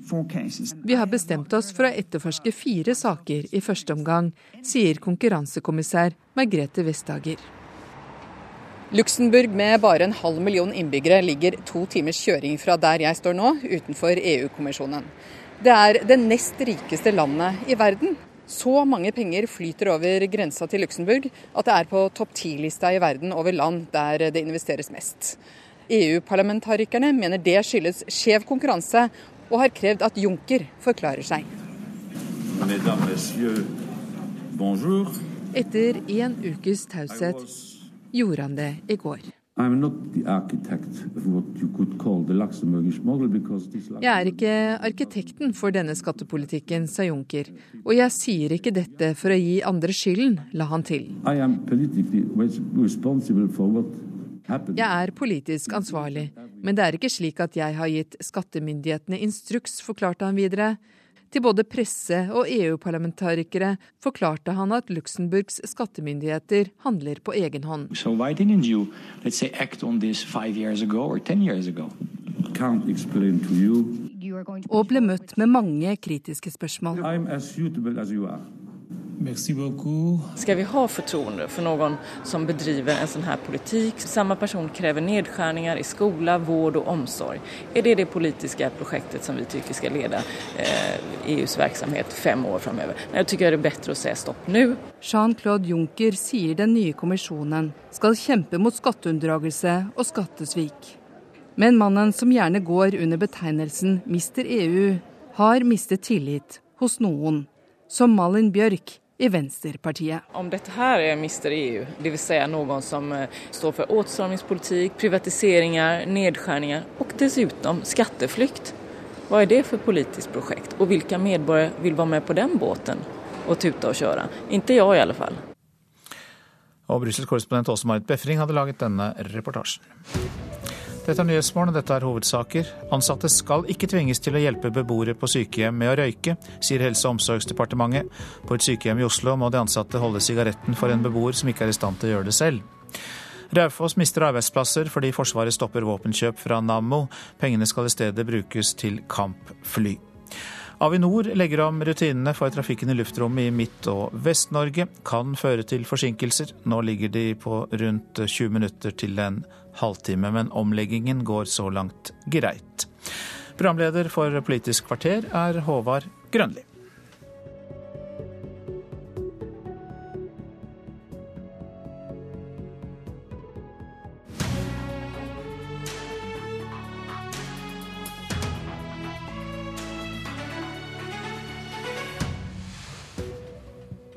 Vi har bestemt oss for å etterforske fire saker i første omgang, sier konkurransekommissær Margrethe Vestager. Luxembourg med bare en halv million innbyggere ligger to timers kjøring fra der jeg står nå, utenfor EU-kommisjonen. Det er det nest rikeste landet i verden. Så mange penger flyter over grensa til Luxembourg at det er på topp ti-lista i verden over land der det investeres mest. EU-parlamentarikerne mener det skyldes skjev konkurranse og har krevd at Juncker forklarer seg. Etter en ukes taushet gjorde han det i går. Jeg er ikke arkitekten for denne skattepolitikken, sa Juncker. Og jeg sier ikke dette for å gi andre skylden, la han til. Jeg er politisk ansvarlig, men det er ikke slik at jeg har gitt skattemyndighetene instruks, forklarte han videre. Til både presse og EU-parlamentarikere forklarte han at Luxemburgs skattemyndigheter handler på egen hånd. So you, say, act on this five years ago or ten years ago? Can't explain to you. Og ble møtt med mange kritiske spørsmål. As as Skal vi ha fortroende for noen som bedriver en sånn her politikk? Samme person krever nedskjæringer i skole, vård og omsorg. Er det det politiske prosjektet som vi syns skal lede eh, EUs virksomhet fem år framover? Jeg syns det er bedre å si stopp nå. Jean-Claude Juncker sier den nye kommisjonen skal kjempe mot skatteunndragelse og skattesvik. Men mannen som gjerne går under betegnelsen Mister EU, har mistet tillit hos noen, som Malin Bjørk i Venstrepartiet. Om dette her er mister EU, dvs. Si noen som eh, står for åtstramningspolitikk, privatiseringer, nedskjæringer og dessuten skatteflukt, hva er det for politisk prosjekt? Og hvilke medborgere vil være med på den båten og tute og kjøre? Ikke jeg, i alle fall. Og Brussels korrespondent Åse Marit Befring hadde laget denne reportasjen. Dette er Nyhetsmorgen, dette er hovedsaker. Ansatte skal ikke tvinges til å hjelpe beboere på sykehjem med å røyke, sier Helse- og omsorgsdepartementet. På et sykehjem i Oslo må de ansatte holde sigaretten for en beboer som ikke er i stand til å gjøre det selv. Raufoss mister arbeidsplasser fordi Forsvaret stopper våpenkjøp fra Nammo. Pengene skal i stedet brukes til kampfly. Avinor legger om rutinene for trafikken i luftrommet i Midt- og Vest-Norge. Kan føre til forsinkelser. Nå ligger de på rundt 20 minutter til en halvtime, men omleggingen går så langt greit. Programleder for Politisk kvarter er Håvard Grønli.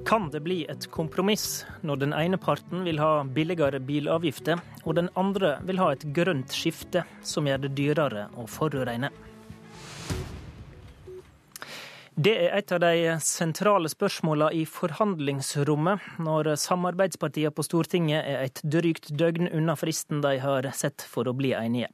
Kan det bli et kompromiss når den ene parten vil ha billigere bilavgifter, og den andre vil ha et grønt skifte som gjør det dyrere å forurene? Det er et av de sentrale spørsmålene i forhandlingsrommet når samarbeidspartiene på Stortinget er et drygt døgn unna fristen de har sett for å bli enige.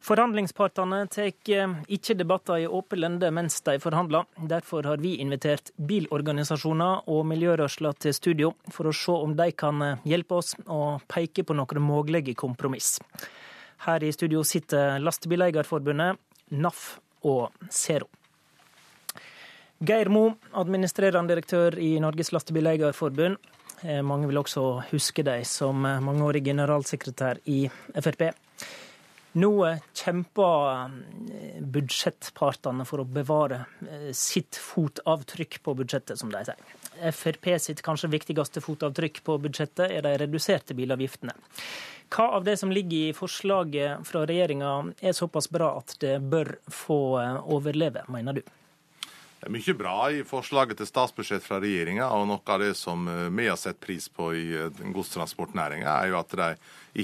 Forhandlingspartene tar eh, ikke debatter i åpen lende mens de forhandler. Derfor har vi invitert bilorganisasjoner og miljørørsler til studio for å se om de kan eh, hjelpe oss å peke på noen mulige kompromiss. Her i studio sitter Lastebileierforbundet, NAF og Zero. Geir Mo, administrerende direktør i Norges Lastebileierforbund. Eh, mange vil også huske deg som mangeårig generalsekretær i Frp. Nå kjemper eh, budsjettpartene for å bevare eh, sitt fotavtrykk på budsjettet, som de sier. Frp sitt kanskje viktigste fotavtrykk på budsjettet er de reduserte bilavgiftene. Hva av det som ligger i forslaget fra regjeringa er såpass bra at det bør få eh, overleve, mener du? Det er mye bra i forslaget til statsbudsjett fra regjeringa, og noe av det som vi har sett pris på i godstransportnæringa, er jo at de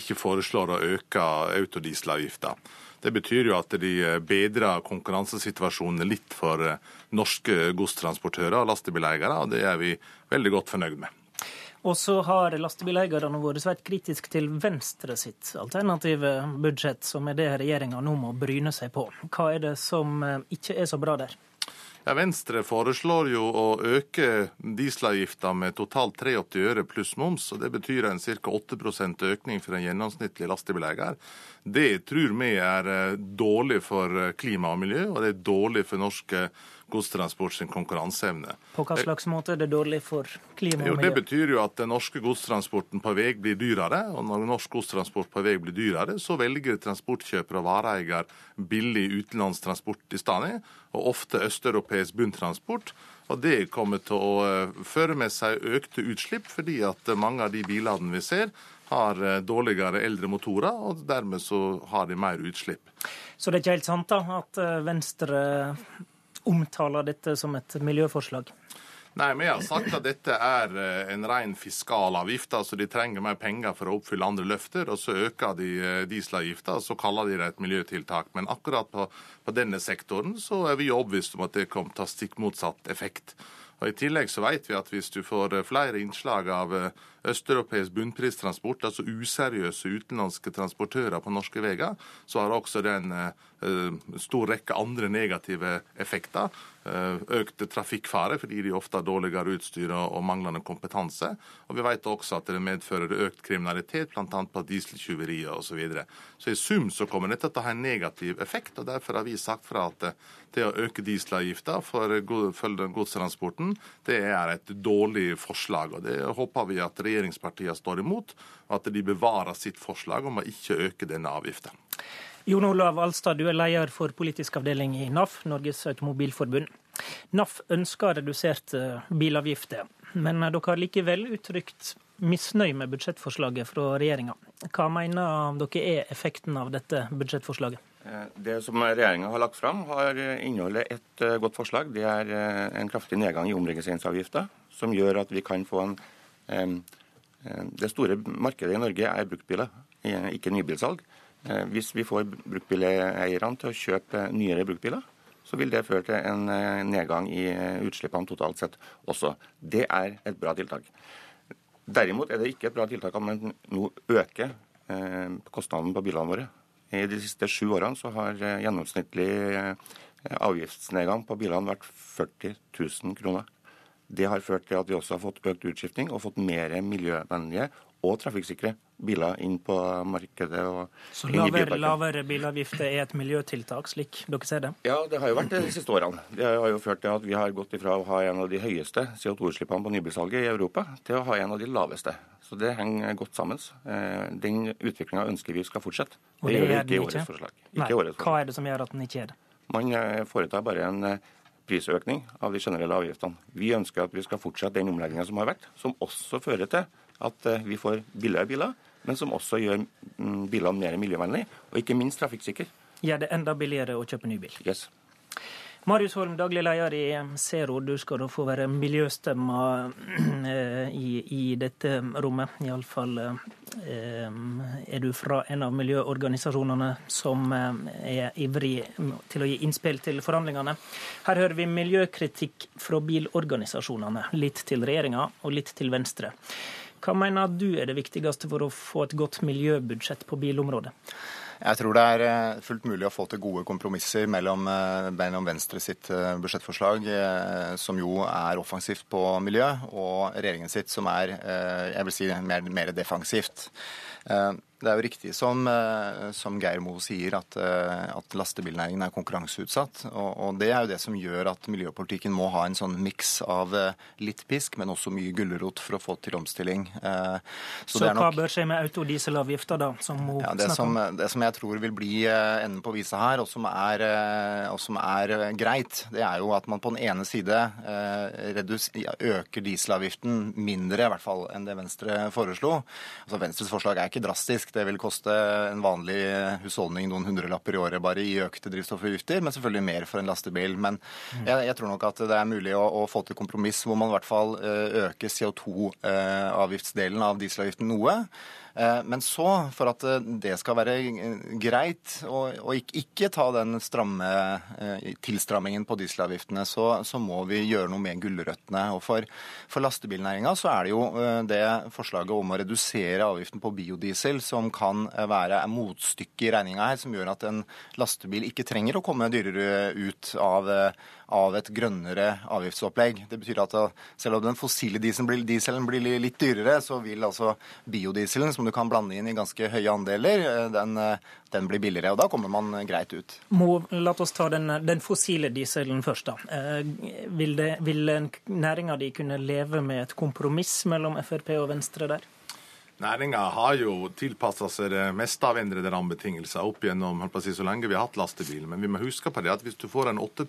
ikke foreslår å øke autodieselavgifta. Det betyr jo at de eh, bedrer konkurransesituasjonen litt for eh, norske godstransportører og lastebileiere, og det er vi veldig godt fornøyd med. Og så har lastebileierne vært svært kritiske til Venstre sitt alternative budsjett, som er det regjeringa nå må bryne seg på. Hva er det som eh, ikke er så bra der? Ja, Venstre foreslår jo å øke dieselavgifta med totalt 83 øre pluss moms. og Det betyr en ca. 8% økning for en gjennomsnittlig lastebileier. Det tror vi er eh, dårlig for eh, klima og miljø, og det er dårlig for norsk godstransport sin konkurranseevne. På hva slags måte er det dårlig for klima og miljø? Jo, Det betyr jo at den norske godstransporten på vei blir dyrere. Og når norsk godstransport på vei blir dyrere, så velger transportkjøper og vareeier billig utenlandstransport i stedet, og ofte østeuropeisk bunntransport. Og Det kommer til å føre med seg økte utslipp, fordi at mange av de bilene vi ser, har eh, dårligere eldre motorer, og dermed så har de mer utslipp. Så det er ikke helt sant da, at eh, Venstre omtaler dette som et miljøforslag? Nei, vi har sagt at dette er eh, en ren fiskalavgift. altså De trenger mer penger for å oppfylle andre løfter, og så øker de dieselavgifta, og så kaller de det et miljøtiltak. Men akkurat på, på denne sektoren så er vi overbevist om at det kommer til å ha stikk motsatt effekt. Og I tillegg så vet vi at hvis du får flere innslag av østeuropeisk bunnpristransport, altså useriøse utenlandske transportører på norske veier, så har også det en uh, stor rekke andre negative effekter. Uh, økt trafikkfare fordi de ofte har dårligere utstyr og manglende kompetanse. Og vi vet også at det medfører økt kriminalitet, bl.a. på dieseltyverier osv. Så, videre. så i sum så kommer dette til å ha en negativ effekt, og derfor har vi sagt fra at det å øke dieselavgifta for godstransporten, det er et dårlig forslag. og Det håper vi at regjeringen regjeringspartiene står imot, at de bevarer sitt forslag om å ikke øke denne avgifta. Jon Olav Alstad, du er leder for politisk avdeling i NAF, Norges Automobilforbund. NAF ønsker reduserte bilavgifter, men dere har likevel uttrykt misnøye med budsjettforslaget fra regjeringa. Hva mener dere er effekten av dette budsjettforslaget? Eh, det som regjeringa har lagt fram, har inneholder et eh, godt forslag. Det er eh, en kraftig nedgang i omregistreringsavgifta, som gjør at vi kan få en Eh, det store markedet i Norge er bruktbiler, ikke nybilsalg. Eh, hvis vi får bruktbileierne til å kjøpe nyere bruktbiler, så vil det føre til en eh, nedgang i utslippene totalt sett også. Det er et bra tiltak. Derimot er det ikke et bra tiltak at man nå øker kostnaden på bilene våre. I de siste sju årene så har gjennomsnittlig avgiftsnedgang på bilene vært 40 000 kroner. Det har ført til at vi også har fått økt utskifting og fått mer miljøvennlige og trafikksikre biler inn på markedet. Så lavere, lavere bilavgifter er et miljøtiltak, slik dere ser det? Ja, det har jo vært det de siste årene. Det har jo ført til at vi har gått ifra å ha en av de høyeste CO2-utslippene på nybilsalget i Europa, til å ha en av de laveste. Så det henger godt sammen. Eh, den utviklinga ønsker vi skal fortsette. Det, det gjør ikke i årets forslag. Ikke Nei, årets forslag. Hva er det som gjør at den ikke er det? Man eh, foretar bare en eh, prisøkning av de generelle avgiftene. Vi ønsker at vi skal fortsette den omleggingen som har vært, som også fører til at eh, vi får billigere biler, men som også gjør mm, bilene mer miljøvennlige, og ikke minst trafikksikre. Gjør det enda billigere å kjøpe ny bil? Yes. Marius Holm, daglig leder i Zero. Du skal da få være miljøstemma eh, i, i dette rommet. Iallfall eh, er du fra en av miljøorganisasjonene som eh, er ivrig til å gi innspill til forhandlingene. Her hører vi miljøkritikk fra bilorganisasjonene. Litt til regjeringa og litt til Venstre. Hva mener du er det viktigste for å få et godt miljøbudsjett på bilområdet? Jeg tror det er eh, fullt mulig å få til gode kompromisser mellom, eh, mellom Venstre sitt eh, budsjettforslag, som jo er offensivt på miljø, og regjeringen sitt, som er jeg vil si, mer, mer defensivt. Det er jo riktig som, eh, som Geir Moe sier, at, eh, at, lastebilnæringen er konkurranseutsatt. Og, og, det er jo det som gjør at miljøpolitikken må ha en sånn miks av eh, litt pisk, men også mye gulrot for å få til omstilling. Så, Så hva bør skje med autodieselavgifta, da? Som Moe ja, det, som, det som jeg tror vil bli enden på visa her, og som, er, og som er greit, det er jo at man på den ene side redus, øker dieselavgiften mindre, i hvert fall, enn det Venstre foreslo. Altså Venstres forslag er ikke drastisk. Det vil koste en vanlig husholdning noen hundrelapper i året bare i økte drivstoffavgifter, men selvfølgelig mer for en lastebil. Men mm. jeg, jeg tror nok at det er mulig å, å, få til kompromiss hvor man i hvert fall eh, øker CO2-avgiftsdelen eh, av dieselavgiften noe. Eh, men så, for at eh, det skal være greit, og, ikke, ta den stramme eh, tilstrammingen på dieselavgiftene, så, så må vi gjøre noe med gulrøttene. Og for, for lastebilnæringa så er det jo det forslaget om å redusere avgiften på biodiesel som kan være motstykket i regninga her, som gjør at en lastebil ikke trenger å komme dyrere ut av, av et grønnere avgiftsopplegg. Det betyr at selv om den fossile dieselen blir, litt dyrere, så vil altså biodieselen, som du kan blande inn i ganske høye andeler, den, den blir billigere. og Da kommer man greit ut. Må, la oss ta den, den, fossile dieselen først. da. Eh, vil, det, vil næringa di kunne leve med et kompromiss mellom Frp og Venstre der? Næringa har jo tilpassa seg det meste av endrede rammebetingelser opp gjennom si, så lenge vi har hatt lastebil. Men vi må huske på det at hvis du får en 8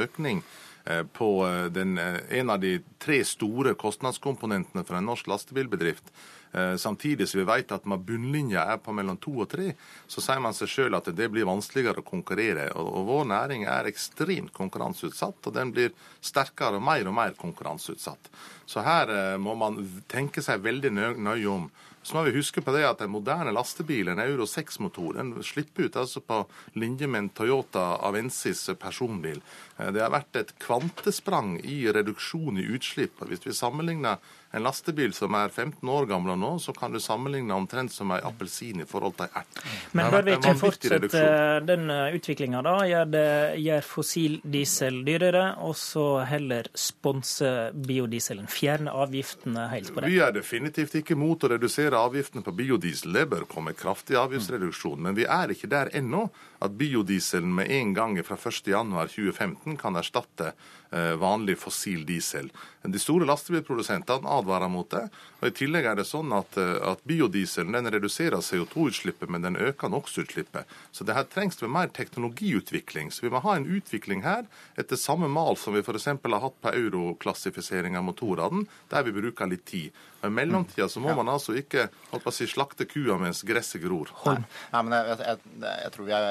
økning eh, på eh, den, en av de tre store kostnadskomponentene for en norsk lastebilbedrift, Eh, samtidig som vi vet at når bunnlinja er på mellom to og tre, så sier man seg sjøl at det blir vanskeligere å konkurrere. Og vår næring er ekstremt konkurranseutsatt, og den blir sterkere og mer og mer konkurranseutsatt. Så her eh, må man tenke seg veldig nøye om. Så må vi huske på det at en moderne lastebil, en Euro 6-motor, den slipper ut altså på linje med en Toyota Avensis personbil. Eh, det har vært et kvantesprang i reduksjon i utslipp. Hvis vi sammenligner en lastebil som er 15 år gammel nå, så kan du sammenligne omtrent som en appelsin i forhold til en ert. Men bør vi ikke fortsette den eh, utviklinga, da? Gjør, det, gjør fossil diesel dyrere, og så heller sponse biodieselen? Fjerne avgiftene helt på det? Vi er definitivt ikke mot å redusere avgiftene på biodiesel. Det bør komme kraftig avgiftsreduksjon. Men vi er ikke der ennå at biodieselen med en gang fra 1.1.2015 kan erstatte Eh, vanlig fossil diesel. De store lastebilprodusentene advarer mot det. og I tillegg er det sånn at, eh, at biodieselen reduserer CO2-utslippet, men den øker NOx-utslippet. Så det her trengs det mer teknologiutvikling. Så vi må ha en utvikling her etter samme mal som vi f.eks. har hatt på euroklassifisering av motorene, der vi bruker litt tid. Men I mellomtida så må man altså ikke si, slakte kua mens gresset gror. Nei, Nei men jeg, jeg, jeg, tror vi er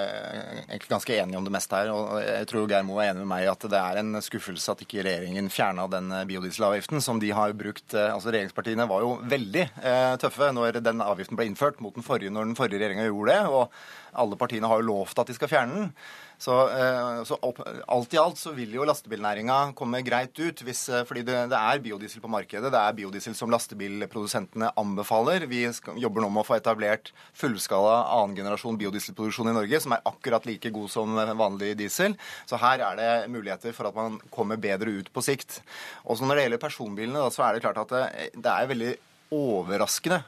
egentlig ganske enige om det meste her. og Jeg tror Geir Moe er enig med meg i at det er en skuffelse skuffelse at ikke regjeringen fjerna den eh, biodieselavgiften som de har brukt. Eh, altså Regjeringspartiene var jo veldig eh, tøffe når den avgiften ble innført mot den forrige når den forrige regjeringa gjorde det. og alle partiene har jo lovt at de skal fjerne den. Så, eh, så alt i alt så vil jo lastebilnæringa komme greit ut, hvis, eh, fordi det, det, er biodiesel på markedet. Det er biodiesel som lastebilprodusentene anbefaler. Vi skal, jobber nå med å få etablert fullskala annengenerasjon biodieselproduksjon i Norge, som er akkurat like god som vanlig diesel. Så her er det muligheter for at man kommer bedre ut på sikt. Også når det gjelder personbilene, da, så er det klart at det, det er veldig overraskende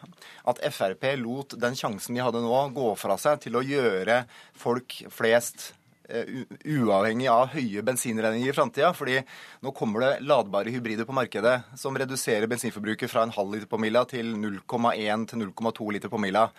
at Frp lot den sjansen de hadde nå, gå fra seg til å gjøre folk flest Eh, uavhengig av høye bensinregninger i framtida. Fordi nå kommer det ladbare hybrider på markedet som reduserer bensinforbruket fra en halv liter på mila til 0,1 til 0,2 liter på mila.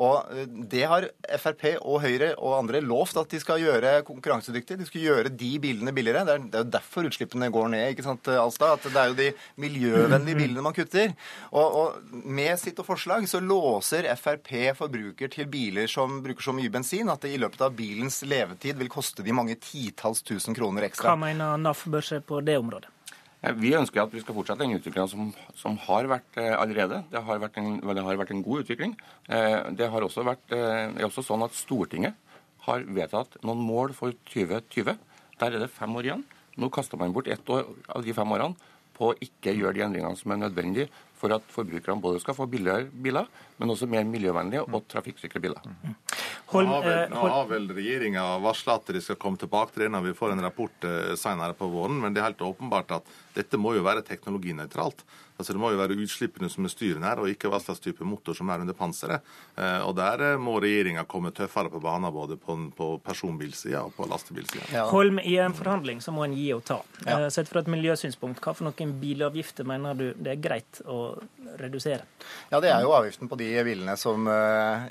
Og eh, det har Frp og Høyre og andre lovt at de skal gjøre konkurransedyktig. De skal gjøre de bilene billigere. Det er, det er jo derfor utslippene går ned, ikke sant, Alstad? At det er jo de miljøvennlige bilene man kutter. Og, og med sitt og forslag så låser Frp forbruker til biler som bruker så mye bensin at det i løpet av bilens levetid vil koste de mange titalls tusen kroner ekstra. Hva mener NAF bør se på det området? Vi ønsker at vi skal fortsette den utviklinga som, som, har vært eh, allerede. Det har vært, en, det har vært en god utvikling. Eh, det har også vært, eh, er også sånn at Stortinget har vedtatt noen mål for 2020. Der er det fem år igjen. Nå kaster man bort ett år av de fem årene på å ikke gjøre de endringene som er nødvendige for at forbrukerne både skal få billigere biler, men også mer miljøvennlige og trafikksikre biler. Holm, nå har vel, nå har vel regjeringa varsla at de skal komme tilbake til det når vi får en rapport eh, senere på våren, men det er helt åpenbart at dette må jo være teknologinøytralt. Altså Det må jo være utslippene som er styrende her, og ikke hva slags type motor som er under panseret. Eh, og Der eh, må regjeringa komme tøffere på banen, både på, på personbilsida og på lastebilsida. Ja. Holm, i en forhandling så må en gi og ta. Ja. Eh, sett fra et miljøsynspunkt, hva for noen bilavgifter mener du det er greit å redusere? Ja, Det er jo avgiften på de bilene som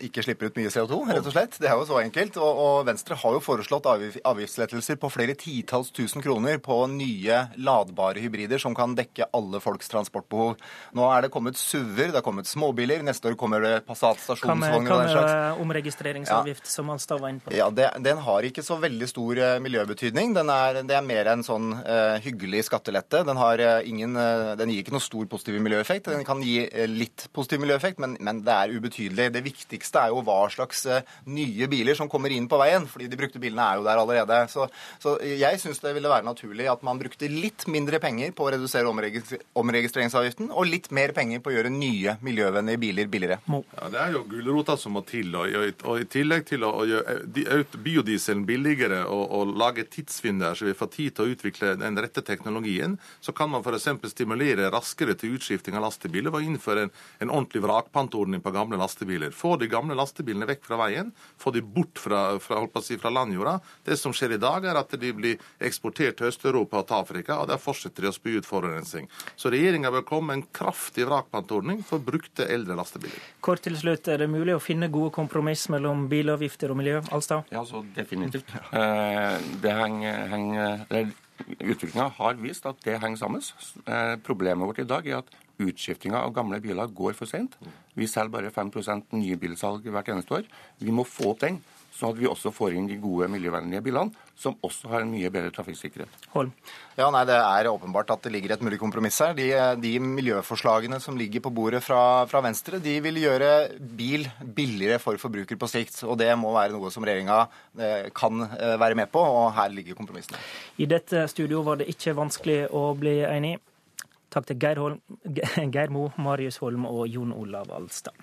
ikke slipper ut mye CO2, rett og slett. Det er jo så enkelt. Og, og Venstre har jo foreslått avgiftslettelser på flere titalls tusen kroner på nye ladbare hybrider som kan dekke alle folks transportbehov. Nå er det kommet SUV-er, det har kommet småbiler. Neste år kommer det Passat stasjonsvogner og den slags. Hva med omregistreringsavgift, ja. som Alstad var inne på? Ja, det, Den har ikke så veldig stor uh, miljøbetydning. Den er, det er mer en sånn uh, hyggelig skattelette. Den, har, uh, ingen, den, gir ikke noe stor positiv miljøeffekt. Den kan gi litt positiv miljøeffekt, men, men, det er ubetydelig. Det viktigste er jo hva slags nye biler som kommer inn på veien, fordi de brukte bilene er jo der allerede. Så, så jeg syns det ville være naturlig at man brukte litt mindre penger på å redusere omregistreringsavgiften og litt mer penger på å gjøre nye miljøvennlige biler billigere. Ja, Det er jo gulrota som må til. Og, og, i tillegg til å, å gjøre biodieselen billigere og, og lage tidsvinduer så vi får tid til å utvikle den rette teknologien, så kan man f.eks. stimulere raskere til utskifting av lastebiler ved å innføre en, en ordentlig vrakpantordning på gamle lastebiler. Få de gamle lastebilene vekk fra veien, få de bort fra, fra, si, fra landjorda. Det som skjer i dag, er at de blir eksportert til Øst-Europa og til Afrika, og der fortsetter de å spy ut forurensning. Så regjeringa bør komme med en kraftig vrakpantordning for brukte eldre lastebiler. Kort til slutt, er det mulig å finne gode kompromiss mellom bilavgifter og miljø? Alstad? Ja, så definitivt. Eh, det henger, henger Utviklinga har vist at det henger sammen. Eh, problemet vårt i dag er at utskiftinga av gamle biler går for sent. Vi selger bare 5% nybilsalg hvert eneste år. Vi må få opp den, sånn at vi også får inn de gode miljøvennlige bilene, som også har en mye bedre trafikksikkerhet. Holm. Ja, nei, Det er åpenbart at det ligger et mulig kompromiss her. De, de miljøforslagene som ligger på bordet fra, fra, Venstre, de vil gjøre bil billigere for forbruker på sikt. Og det må være noe som regjeringa eh, kan eh, være med på, og her ligger kompromissene. I dette studio var det ikke vanskelig å bli enig. Takk til Geir, Holm, Geir Mo, Marius Holm og Jon Olav Alstad.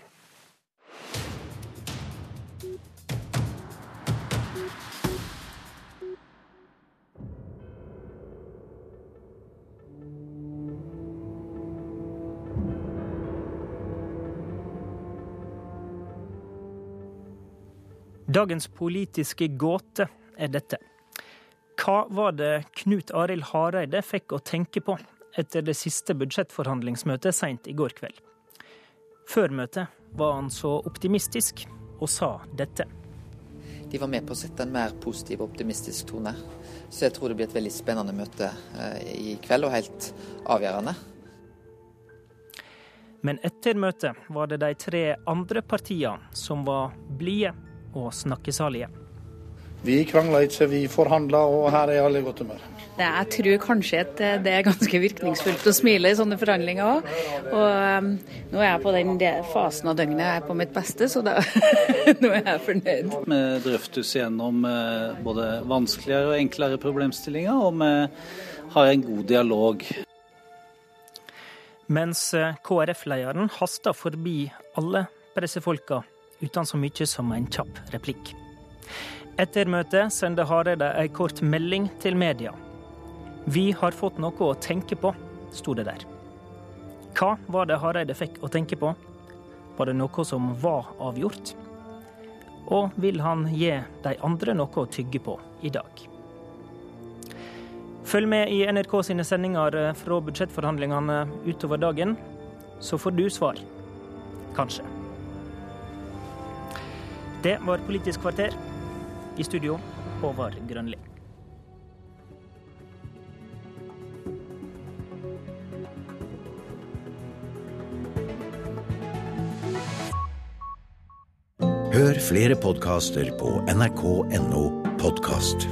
Dagens politiske gåte er dette. Hva var det Knut Arild Hareide fikk å tenke på etter det siste budsjettforhandlingsmøtet seint i går kveld. Før møtet var han så optimistisk og sa dette. De var med på å sette en mer positiv og optimistisk tone. Så jeg tror det blir et veldig spennende møte eh, i kveld, og helt avgjørende. Men etter møtet var det de tre andre partiene som var blide og snakkesalige. Vi krangla ikke, vi forhandla, og her er alle i godt humør. Jeg tror kanskje at det er ganske virkningsfullt å smile i sånne forhandlinger òg. Og um, nå er jeg på den fasen av døgnet jeg er på mitt beste, så da, nå er jeg fornøyd. Vi drøftes gjennom uh, både vanskeligere og enklere problemstillinger, og vi har en god dialog. Mens uh, KrF-lederen haster forbi alle pressefolka uten så mye som en kjapp replikk. Etter møtet sendte Hareide ei kort melding til media. Vi har fått noe å tenke på, sto det der. Hva var det Hareide fikk å tenke på? Var det noe som var avgjort? Og vil han gi de andre noe å tygge på i dag? Følg med i NRK sine sendinger fra budsjettforhandlingene utover dagen, så får du svar. Kanskje. Det var Politisk kvarter. I studio, Håvard Grønli. Hør flere podkaster på nrk.no podkast.